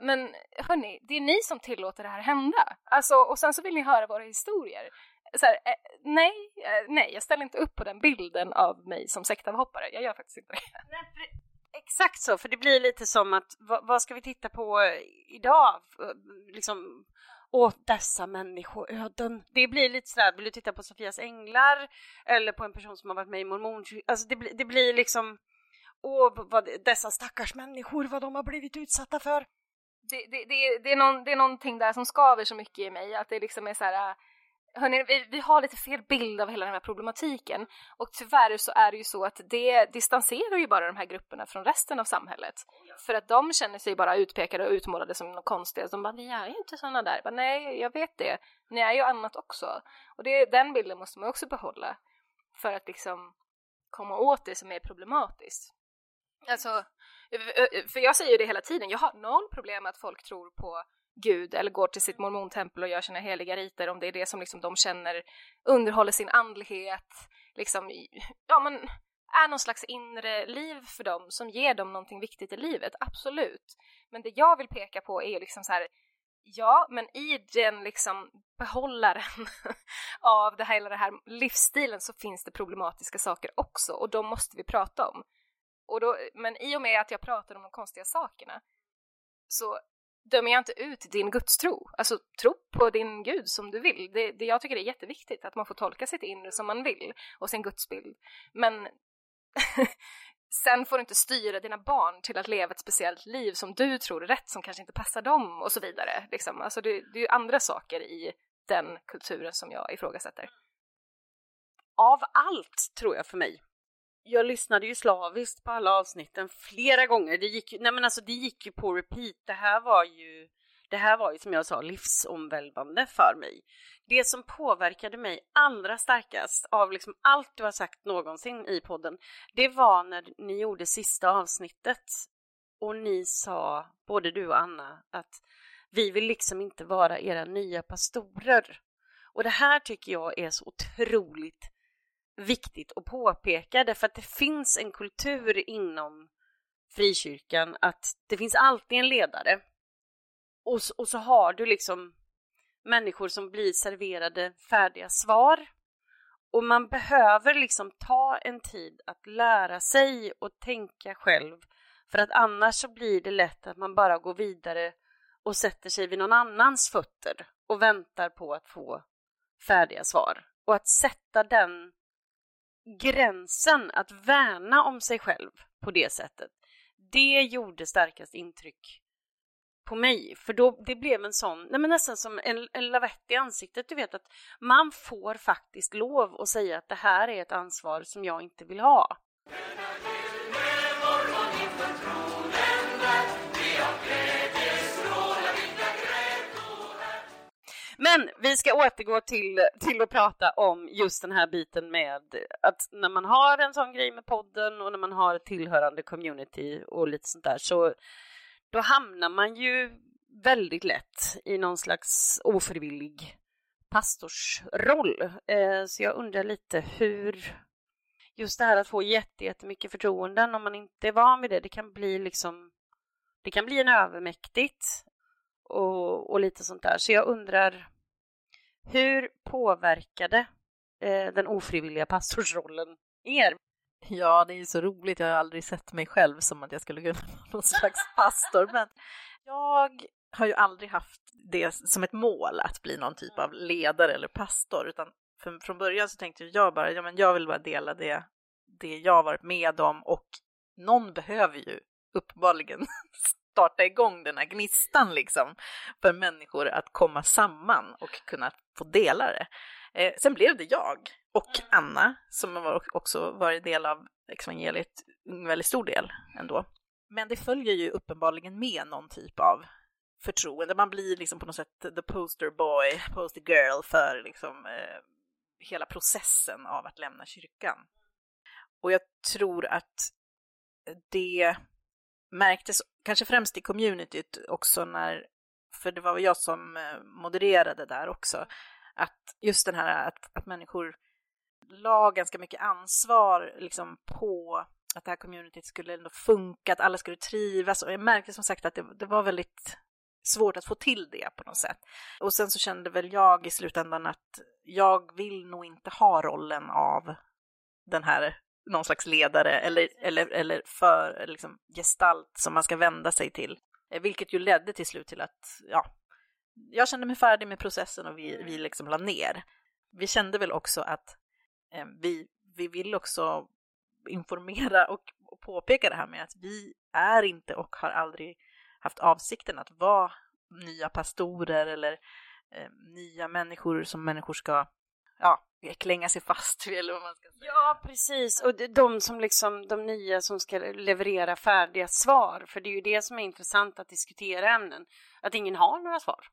men hörni, det är ni som tillåter det här hända. Alltså, och sen så vill ni höra våra historier. Så här, eh, nej, eh, nej, jag ställer inte upp på den bilden av mig som sektavhoppare. Jag gör faktiskt inte det. Nej, exakt så, för det blir lite som att vad, vad ska vi titta på eh, idag? Eh, liksom, åt dessa människoöden. Det blir lite sådär, vill du titta på Sofias änglar eller på en person som har varit med i mormon... Alltså det, det blir liksom, åh, vad dessa stackars människor, vad de har blivit utsatta för det, det, det, det, är någon, det är någonting där som skaver så mycket i mig att det liksom är så här äh, Hörrni, vi, vi har lite fel bild av hela den här problematiken och tyvärr så är det ju så att det distanserar ju bara de här grupperna från resten av samhället. För att de känner sig bara utpekade och utmålade som något konstigt. De bara, ni är ju inte sådana där. Bara, Nej, jag vet det. Ni är ju annat också. Och det, den bilden måste man också behålla för att liksom komma åt det som är problematiskt. Alltså, Eh, eh, eh, för jag säger ju det hela tiden, jag har noll problem med att folk tror på Gud eller går till sitt mormontempel och gör sina heliga riter om det är det som liksom de känner underhåller sin andlighet, liksom, ja men är någon slags inre liv för dem som ger dem någonting viktigt i livet, absolut. Men det jag vill peka på är liksom så här, ja, men i den liksom behållaren av det här, hela den här livsstilen så finns det problematiska saker också och de måste vi prata om. Och då, men i och med att jag pratar om de konstiga sakerna så dömer jag inte ut din gudstro. Alltså tro på din gud som du vill. Det, det, jag tycker det är jätteviktigt att man får tolka sitt inre som man vill och sin gudsbild. Men sen får du inte styra dina barn till att leva ett speciellt liv som du tror är rätt, som kanske inte passar dem och så vidare. Liksom. Alltså det, det är ju andra saker i den kulturen som jag ifrågasätter. Av allt, tror jag för mig, jag lyssnade ju slaviskt på alla avsnitten flera gånger. Det gick ju, nej men alltså det gick ju på repeat. Det här var ju, det här var ju som jag sa livsomvälvande för mig. Det som påverkade mig allra starkast av liksom allt du har sagt någonsin i podden, det var när ni gjorde sista avsnittet och ni sa, både du och Anna, att vi vill liksom inte vara era nya pastorer. Och det här tycker jag är så otroligt viktigt att påpeka därför att det finns en kultur inom frikyrkan att det finns alltid en ledare och, och så har du liksom människor som blir serverade färdiga svar och man behöver liksom ta en tid att lära sig och tänka själv för att annars så blir det lätt att man bara går vidare och sätter sig vid någon annans fötter och väntar på att få färdiga svar. Och att sätta den gränsen att värna om sig själv på det sättet, det gjorde starkast intryck på mig. För då, det blev en sån, nej men nästan som en, en lavett i ansiktet. Du vet att man får faktiskt lov att säga att det här är ett ansvar som jag inte vill ha. Men vi ska återgå till, till att prata om just den här biten med att när man har en sån grej med podden och när man har tillhörande community och lite sånt där så då hamnar man ju väldigt lätt i någon slags ofrivillig pastorsroll. Eh, så jag undrar lite hur just det här att få jättemycket förtroenden om man inte är van vid det, det kan bli liksom det kan bli en övermäktigt och, och lite sånt där. Så jag undrar, hur påverkade eh, den ofrivilliga pastorsrollen er? Ja, det är ju så roligt. Jag har aldrig sett mig själv som att jag skulle kunna vara någon slags pastor, men jag har ju aldrig haft det som ett mål att bli någon typ av ledare eller pastor, utan för, från början så tänkte jag bara, ja men jag vill bara dela det, det jag varit med om och någon behöver ju uppenbarligen starta igång den här gnistan liksom för människor att komma samman och kunna få dela det. Eh, sen blev det jag och Anna som har också varit del av evangeliet en väldigt stor del ändå. Men det följer ju uppenbarligen med någon typ av förtroende. Man blir liksom på något sätt the poster boy, poster girl för liksom eh, hela processen av att lämna kyrkan. Och jag tror att det märktes kanske främst i communityt också när, för det var väl jag som eh, modererade där också, att just den här att, att människor la ganska mycket ansvar liksom på att det här communityt skulle ändå funka, att alla skulle trivas och jag märkte som sagt att det, det var väldigt svårt att få till det på något sätt. Och sen så kände väl jag i slutändan att jag vill nog inte ha rollen av den här någon slags ledare eller, eller, eller för liksom, gestalt som man ska vända sig till. Eh, vilket ju ledde till slut till att, ja, jag kände mig färdig med processen och vi, vi liksom la ner. Vi kände väl också att eh, vi, vi vill också informera och, och påpeka det här med att vi är inte och har aldrig haft avsikten att vara nya pastorer eller eh, nya människor som människor ska ja, klänga sig fast vid eller vad man ska säga. Ja, precis. Och de som liksom, de nya som ska leverera färdiga svar, för det är ju det som är intressant att diskutera ämnen, att ingen har några svar.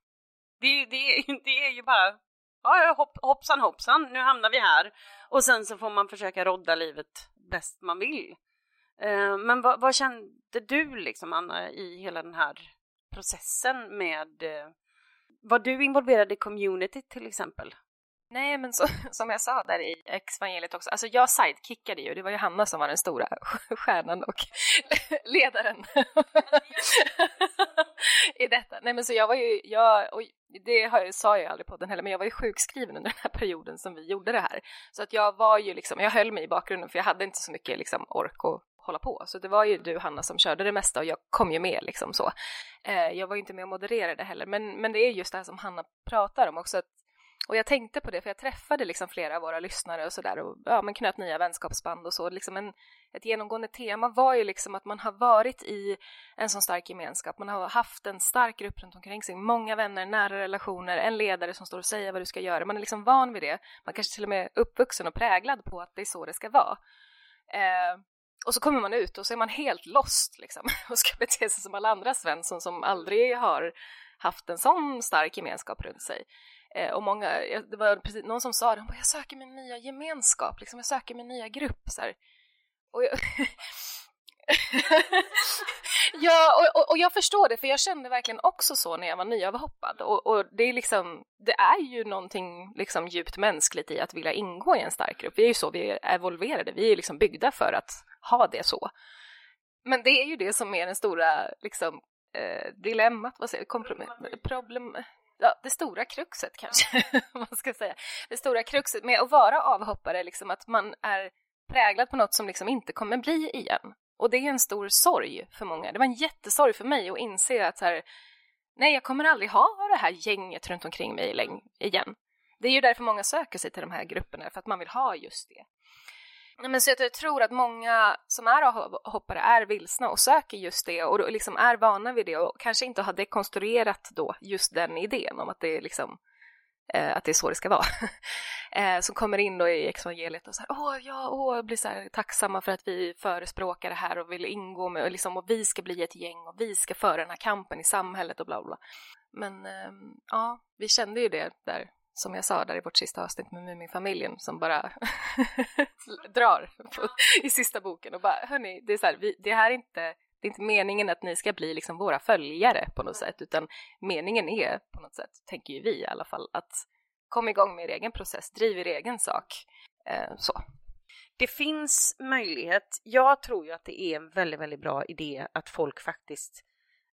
Det, det, det är ju bara, ja, hopp, hoppsan hoppsan, nu hamnar vi här. Och sen så får man försöka rodda livet bäst man vill. Eh, men vad, vad kände du liksom, Anna, i hela den här processen med, eh, var du involverad i communityt till exempel? Nej, men så, som jag sa där i evangeliet också, alltså jag sidekickade ju, det var ju Hanna som var den stora stjärnan och ledaren i detta. Nej men så jag var ju, jag, och det har jag, sa jag aldrig på den heller, men jag var ju sjukskriven under den här perioden som vi gjorde det här. Så att jag var ju liksom, jag höll mig i bakgrunden för jag hade inte så mycket liksom ork och hålla på. Så det var ju du Hanna som körde det mesta och jag kom ju med liksom så. Eh, jag var ju inte med och modererade heller, men, men det är just det här som Hanna pratar om också, att och jag tänkte på det, för jag träffade liksom flera av våra lyssnare och sådär och ja, men knöt nya vänskapsband och så. Liksom en, ett genomgående tema var ju liksom att man har varit i en sån stark gemenskap. Man har haft en stark grupp runt omkring sig, många vänner, nära relationer, en ledare som står och säger vad du ska göra. Man är liksom van vid det. Man kanske till och med är uppvuxen och präglad på att det är så det ska vara. Eh, och så kommer man ut och så är man helt lost liksom och ska bete sig som alla andra Svensson som aldrig har haft en sån stark gemenskap runt sig. Eh, och många, det var precis någon som sa det, jag söker min nya gemenskap, liksom, jag söker min nya grupp. Så. Och jag, ja, och, och, och, jag förstår det, för jag kände verkligen också så när jag var nyavhoppad. Och, och det är liksom, det är ju någonting liksom djupt mänskligt i att vilja ingå i en stark grupp. Vi är ju så, vi är evolverade, vi är liksom byggda för att ha det så. Men det är ju det som är den stora liksom, eh, dilemmat, vad säger kompromiss, problem, ja, det stora kruxet kanske, man ska säga. Det stora kruxet med att vara avhoppare, liksom att man är präglad på något som liksom inte kommer bli igen. Och det är en stor sorg för många. Det var en jättesorg för mig att inse att så här, nej, jag kommer aldrig ha det här gänget runt omkring mig igen. Det är ju därför många söker sig till de här grupperna, för att man vill ha just det. Men så jag tror att många som är avhoppare är vilsna och söker just det och liksom är vana vid det och kanske inte har dekonstruerat då just den idén om att det är liksom eh, att det är så det ska vara. eh, som kommer in då i evangeliet och så här, åh ja, åh, blir så här tacksamma för att vi förespråkar det här och vill ingå med och liksom och vi ska bli ett gäng och vi ska föra den här kampen i samhället och bla bla. Men eh, ja, vi kände ju det där som jag sa där i vårt sista avsnitt med Muminfamiljen som bara drar på, i sista boken och bara hörni, det är så här, vi, det här är inte det är inte meningen att ni ska bli liksom våra följare på något sätt, utan meningen är på något sätt, tänker ju vi i alla fall, att komma igång med er egen process, driv er egen sak. Eh, så. Det finns möjlighet. Jag tror ju att det är en väldigt, väldigt bra idé att folk faktiskt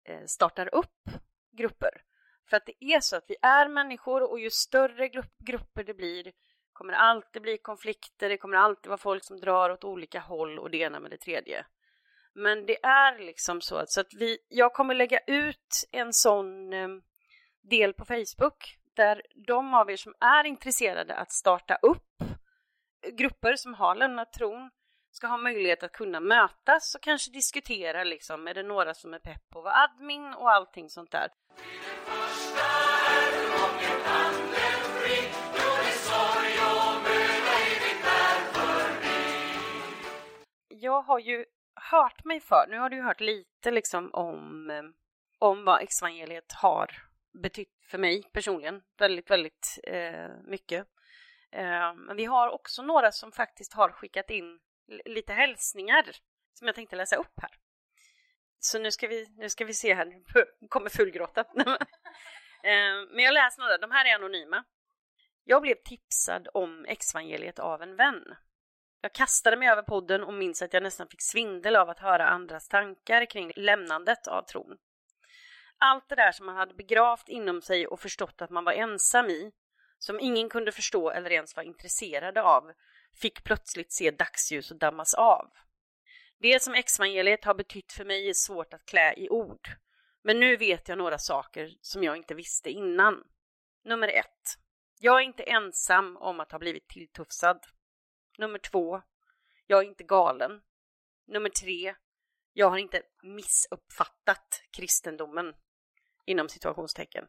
eh, startar upp grupper. För att det är så att vi är människor och ju större grupp, grupper det blir kommer det alltid bli konflikter, det kommer alltid vara folk som drar åt olika håll och det ena med det tredje. Men det är liksom så att, så att vi, jag kommer lägga ut en sån eh, del på Facebook där de av er som är intresserade att starta upp grupper som har lämnat tron ska ha möjlighet att kunna mötas och kanske diskutera liksom, är det några som är pepp på att vara admin och allting sånt där. Jag har ju hört mig för, nu har du hört lite liksom om, eh, om vad exvangeliet har betytt för mig personligen, väldigt, väldigt eh, mycket. Eh, men vi har också några som faktiskt har skickat in lite hälsningar som jag tänkte läsa upp här. Så nu ska vi, nu ska vi se här, nu kommer fullgråten. Eh, men jag läser några, de här är anonyma. Jag blev tipsad om exvangeliet av en vän. Jag kastade mig över podden och minns att jag nästan fick svindel av att höra andras tankar kring lämnandet av tron. Allt det där som man hade begravt inom sig och förstått att man var ensam i, som ingen kunde förstå eller ens var intresserade av, fick plötsligt se dagsljus och dammas av. Det som evangeliet har betytt för mig är svårt att klä i ord. Men nu vet jag några saker som jag inte visste innan. Nummer ett. Jag är inte ensam om att ha blivit tilltufsad. Nummer två. Jag är inte galen. Nummer tre. Jag har inte missuppfattat kristendomen. Inom situationstecken.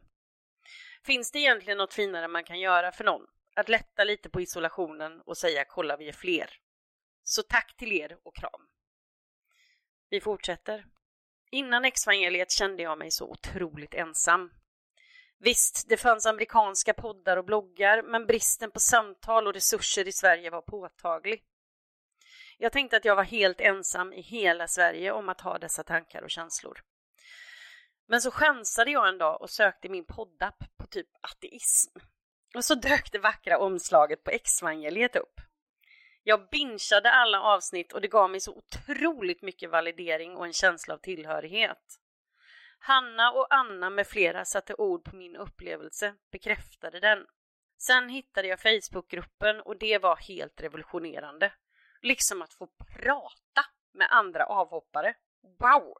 Finns det egentligen något finare man kan göra för någon? Att lätta lite på isolationen och säga kolla vi är fler. Så tack till er och kram. Vi fortsätter. Innan exvangeliet kände jag mig så otroligt ensam. Visst, det fanns amerikanska poddar och bloggar, men bristen på samtal och resurser i Sverige var påtaglig. Jag tänkte att jag var helt ensam i hela Sverige om att ha dessa tankar och känslor. Men så chansade jag en dag och sökte min poddapp på typ ateism. Och så dök det vackra omslaget på exvangeliet upp. Jag bingeade alla avsnitt och det gav mig så otroligt mycket validering och en känsla av tillhörighet. Hanna och Anna med flera satte ord på min upplevelse, bekräftade den. Sen hittade jag Facebookgruppen och det var helt revolutionerande. Liksom att få prata med andra avhoppare. Wow!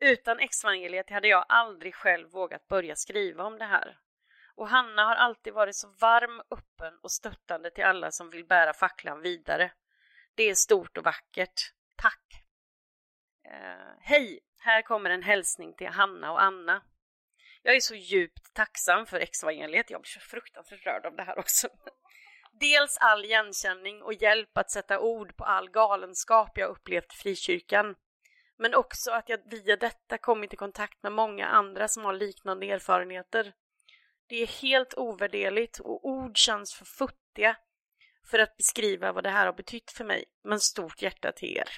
Utan exvangeliet hade jag aldrig själv vågat börja skriva om det här. Och Hanna har alltid varit så varm, öppen och stöttande till alla som vill bära facklan vidare. Det är stort och vackert. Tack! Eh, Hej! Här kommer en hälsning till Hanna och Anna. Jag är så djupt tacksam för exvangeliet. Jag blir så fruktansvärt rörd av det här också. Dels all igenkänning och hjälp att sätta ord på all galenskap jag upplevt i frikyrkan. Men också att jag via detta kommit i kontakt med många andra som har liknande erfarenheter. Det är helt ovärderligt och ord känns för futtiga för att beskriva vad det här har betytt för mig, men stort hjärta till er.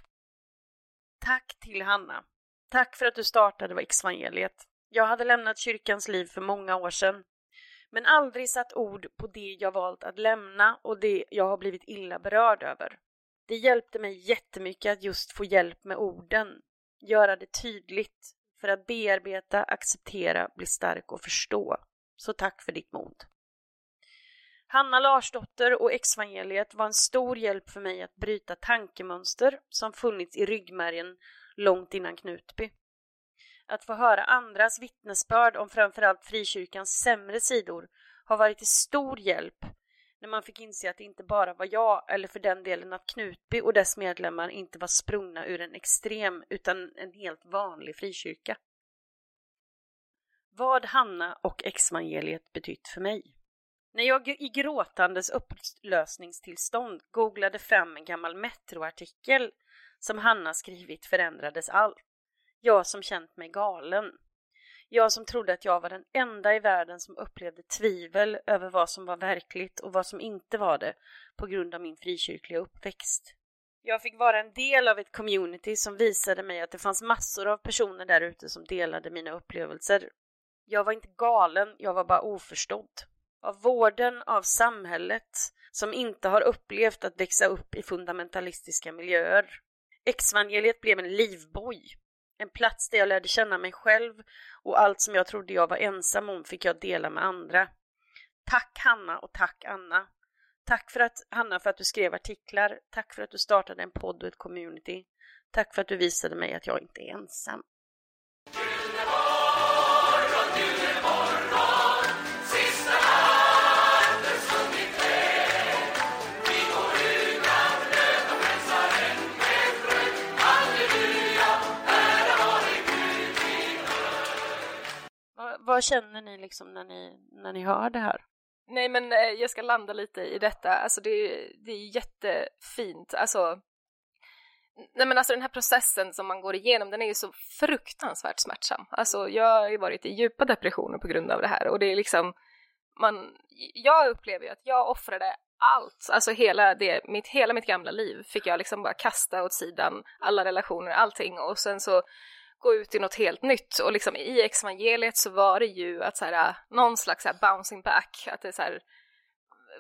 Tack till Hanna. Tack för att du startade exvangeliet. Jag hade lämnat kyrkans liv för många år sedan, men aldrig satt ord på det jag valt att lämna och det jag har blivit illa berörd över. Det hjälpte mig jättemycket att just få hjälp med orden, göra det tydligt, för att bearbeta, acceptera, bli stark och förstå. Så tack för ditt mod. Hanna Larsdotter och exvangeliet var en stor hjälp för mig att bryta tankemönster som funnits i ryggmärgen långt innan Knutby. Att få höra andras vittnesbörd om framförallt frikyrkans sämre sidor har varit till stor hjälp när man fick inse att det inte bara var jag, eller för den delen att Knutby och dess medlemmar inte var sprungna ur en extrem utan en helt vanlig frikyrka. Vad Hanna och exvangeliet betytt för mig. När jag i gråtandes upplösningstillstånd googlade fram en gammal Metro-artikel som Hanna skrivit förändrades allt. Jag som känt mig galen. Jag som trodde att jag var den enda i världen som upplevde tvivel över vad som var verkligt och vad som inte var det på grund av min frikyrkliga uppväxt. Jag fick vara en del av ett community som visade mig att det fanns massor av personer där ute som delade mina upplevelser. Jag var inte galen, jag var bara oförstådd. Av vården av samhället som inte har upplevt att växa upp i fundamentalistiska miljöer. Exvangeliet blev en livboj en plats där jag lärde känna mig själv och allt som jag trodde jag var ensam om fick jag dela med andra. Tack Hanna och tack Anna. Tack för att, Hanna för att du skrev artiklar. Tack för att du startade en podd och ett community. Tack för att du visade mig att jag inte är ensam. Vad känner ni liksom när ni, när ni hör det här? Nej men eh, jag ska landa lite i detta, alltså det, det är jättefint, alltså Nej men alltså den här processen som man går igenom den är ju så fruktansvärt smärtsam. Alltså jag har ju varit i djupa depressioner på grund av det här. Och det är liksom man, jag upplever ju att jag offrade allt, alltså hela, det, mitt, hela mitt gamla liv fick jag liksom bara kasta åt sidan, alla relationer, allting. Och sen så gå ut i något helt nytt och liksom i evangeliet så var det ju att så här, någon slags så här bouncing back, att det är så här,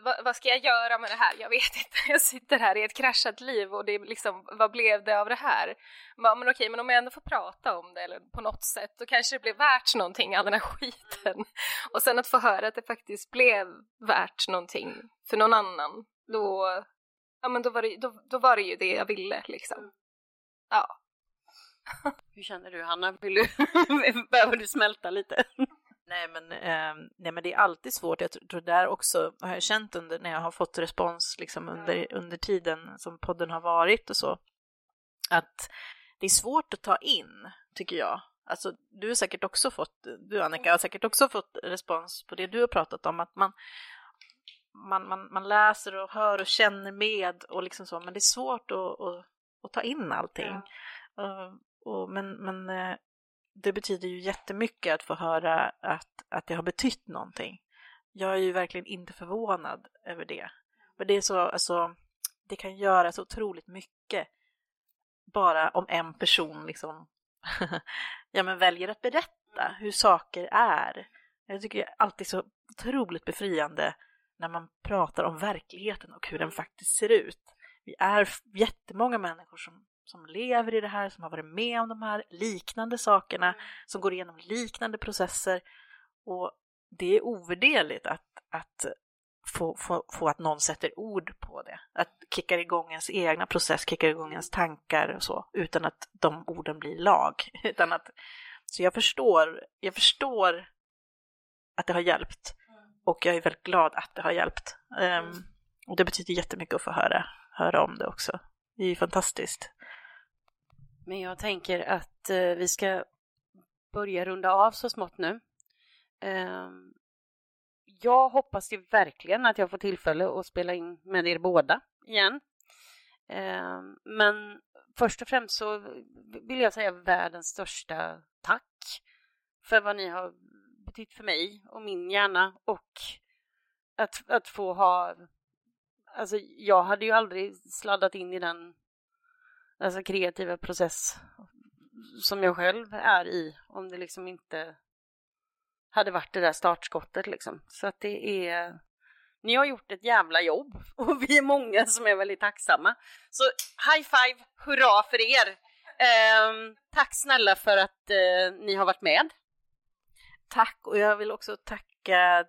vad, vad, ska jag göra med det här? Jag vet inte. Jag sitter här i ett kraschat liv och det är liksom, vad blev det av det här? Men, men okej, men om jag ändå får prata om det eller på något sätt, då kanske det blir värt någonting all den här skiten. Och sen att få höra att det faktiskt blev värt någonting för någon annan, då, ja men då var det, då, då var det ju det jag ville liksom. Ja. Hur känner du Hanna? Vill du, behöver du smälta lite? Nej men, eh, nej men det är alltid svårt, jag tror där också har jag känt under, när jag har fått respons liksom under, under tiden som podden har varit och så, att det är svårt att ta in, tycker jag. Alltså, du har säkert också fått, du Annika har säkert också fått respons på det du har pratat om, att man, man, man, man läser och hör och känner med och liksom så, men det är svårt att, att, att ta in allting. Ja. Uh, och, men, men eh, det betyder ju jättemycket att få höra att, att det har betytt någonting. Jag är ju verkligen inte förvånad över det. Men det är så, alltså, det kan göra så otroligt mycket bara om en person liksom ja, men väljer att berätta hur saker är. Jag tycker det är alltid så otroligt befriande när man pratar om verkligheten och hur den faktiskt ser ut. Vi är jättemånga människor som som lever i det här, som har varit med om de här liknande sakerna, mm. som går igenom liknande processer. Och det är ovärderligt att, att få, få, få att någon sätter ord på det. Att kickar igång ens egna process, kickar igång ens tankar och så, utan att de orden blir lag. Utan att, så jag förstår, jag förstår att det har hjälpt. Mm. Och jag är väldigt glad att det har hjälpt. Um, och det betyder jättemycket att få höra, höra om det också. Det är ju fantastiskt. Men jag tänker att eh, vi ska börja runda av så smått nu. Eh, jag hoppas ju verkligen att jag får tillfälle att spela in med er båda igen. Eh, men först och främst så vill jag säga världens största tack för vad ni har betytt för mig och min hjärna och att, att få ha... Alltså, jag hade ju aldrig sladdat in i den alltså kreativa process som jag själv är i om det liksom inte hade varit det där startskottet liksom. Så att det är ni har gjort ett jävla jobb och vi är många som är väldigt tacksamma. Så high five, hurra för er! Eh, tack snälla för att eh, ni har varit med. Tack och jag vill också tacka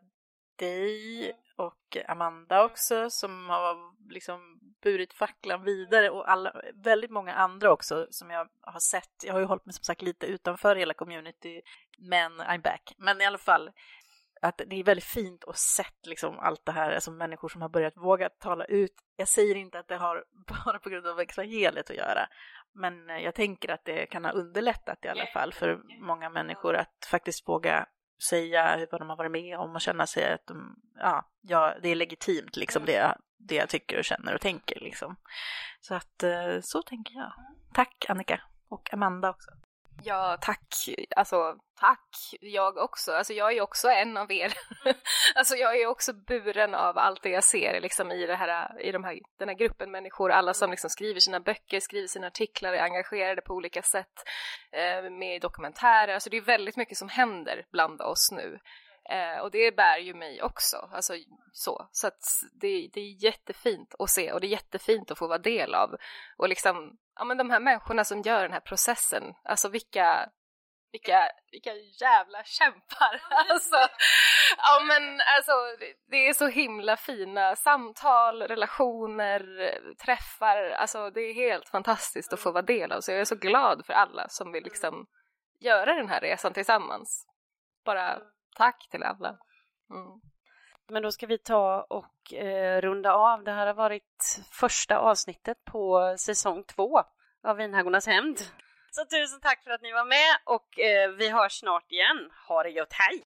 dig och Amanda också som har liksom burit facklan vidare och alla, väldigt många andra också som jag har sett. Jag har ju hållit mig som sagt lite utanför hela community, men I'm back. Men i alla fall, att det är väldigt fint att sett liksom allt det här, alltså människor som har börjat våga tala ut. Jag säger inte att det har bara på grund av evangeliet att göra, men jag tänker att det kan ha underlättat i alla fall för många människor att faktiskt våga säga vad de har varit med om och känna sig att de, ja, ja det är legitimt liksom det, det jag tycker och känner och tänker liksom. Så att eh, så tänker jag. Tack Annika och Amanda också. Ja, tack. Alltså, tack. Jag också. Alltså, jag är också en av er. alltså, jag är också buren av allt det jag ser liksom, i, det här, i de här, den här gruppen människor. Alla som liksom, skriver sina böcker, skriver sina artiklar, är engagerade på olika sätt eh, med dokumentärer. Alltså, det är väldigt mycket som händer bland oss nu. Eh, och det bär ju mig också, alltså så. Så att det, det är jättefint att se och det är jättefint att få vara del av. Och liksom, ja men de här människorna som gör den här processen, alltså vilka, vilka, vilka jävla kämpar! Alltså, ja men alltså, det är så himla fina samtal, relationer, träffar, alltså det är helt fantastiskt att få vara del av. Så jag är så glad för alla som vill liksom göra den här resan tillsammans. Bara Tack till alla. Mm. Men då ska vi ta och eh, runda av. Det här har varit första avsnittet på säsong två av Vinhaggornas hämnd. Så tusen tack för att ni var med och eh, vi hörs snart igen. Ha det gött, hej!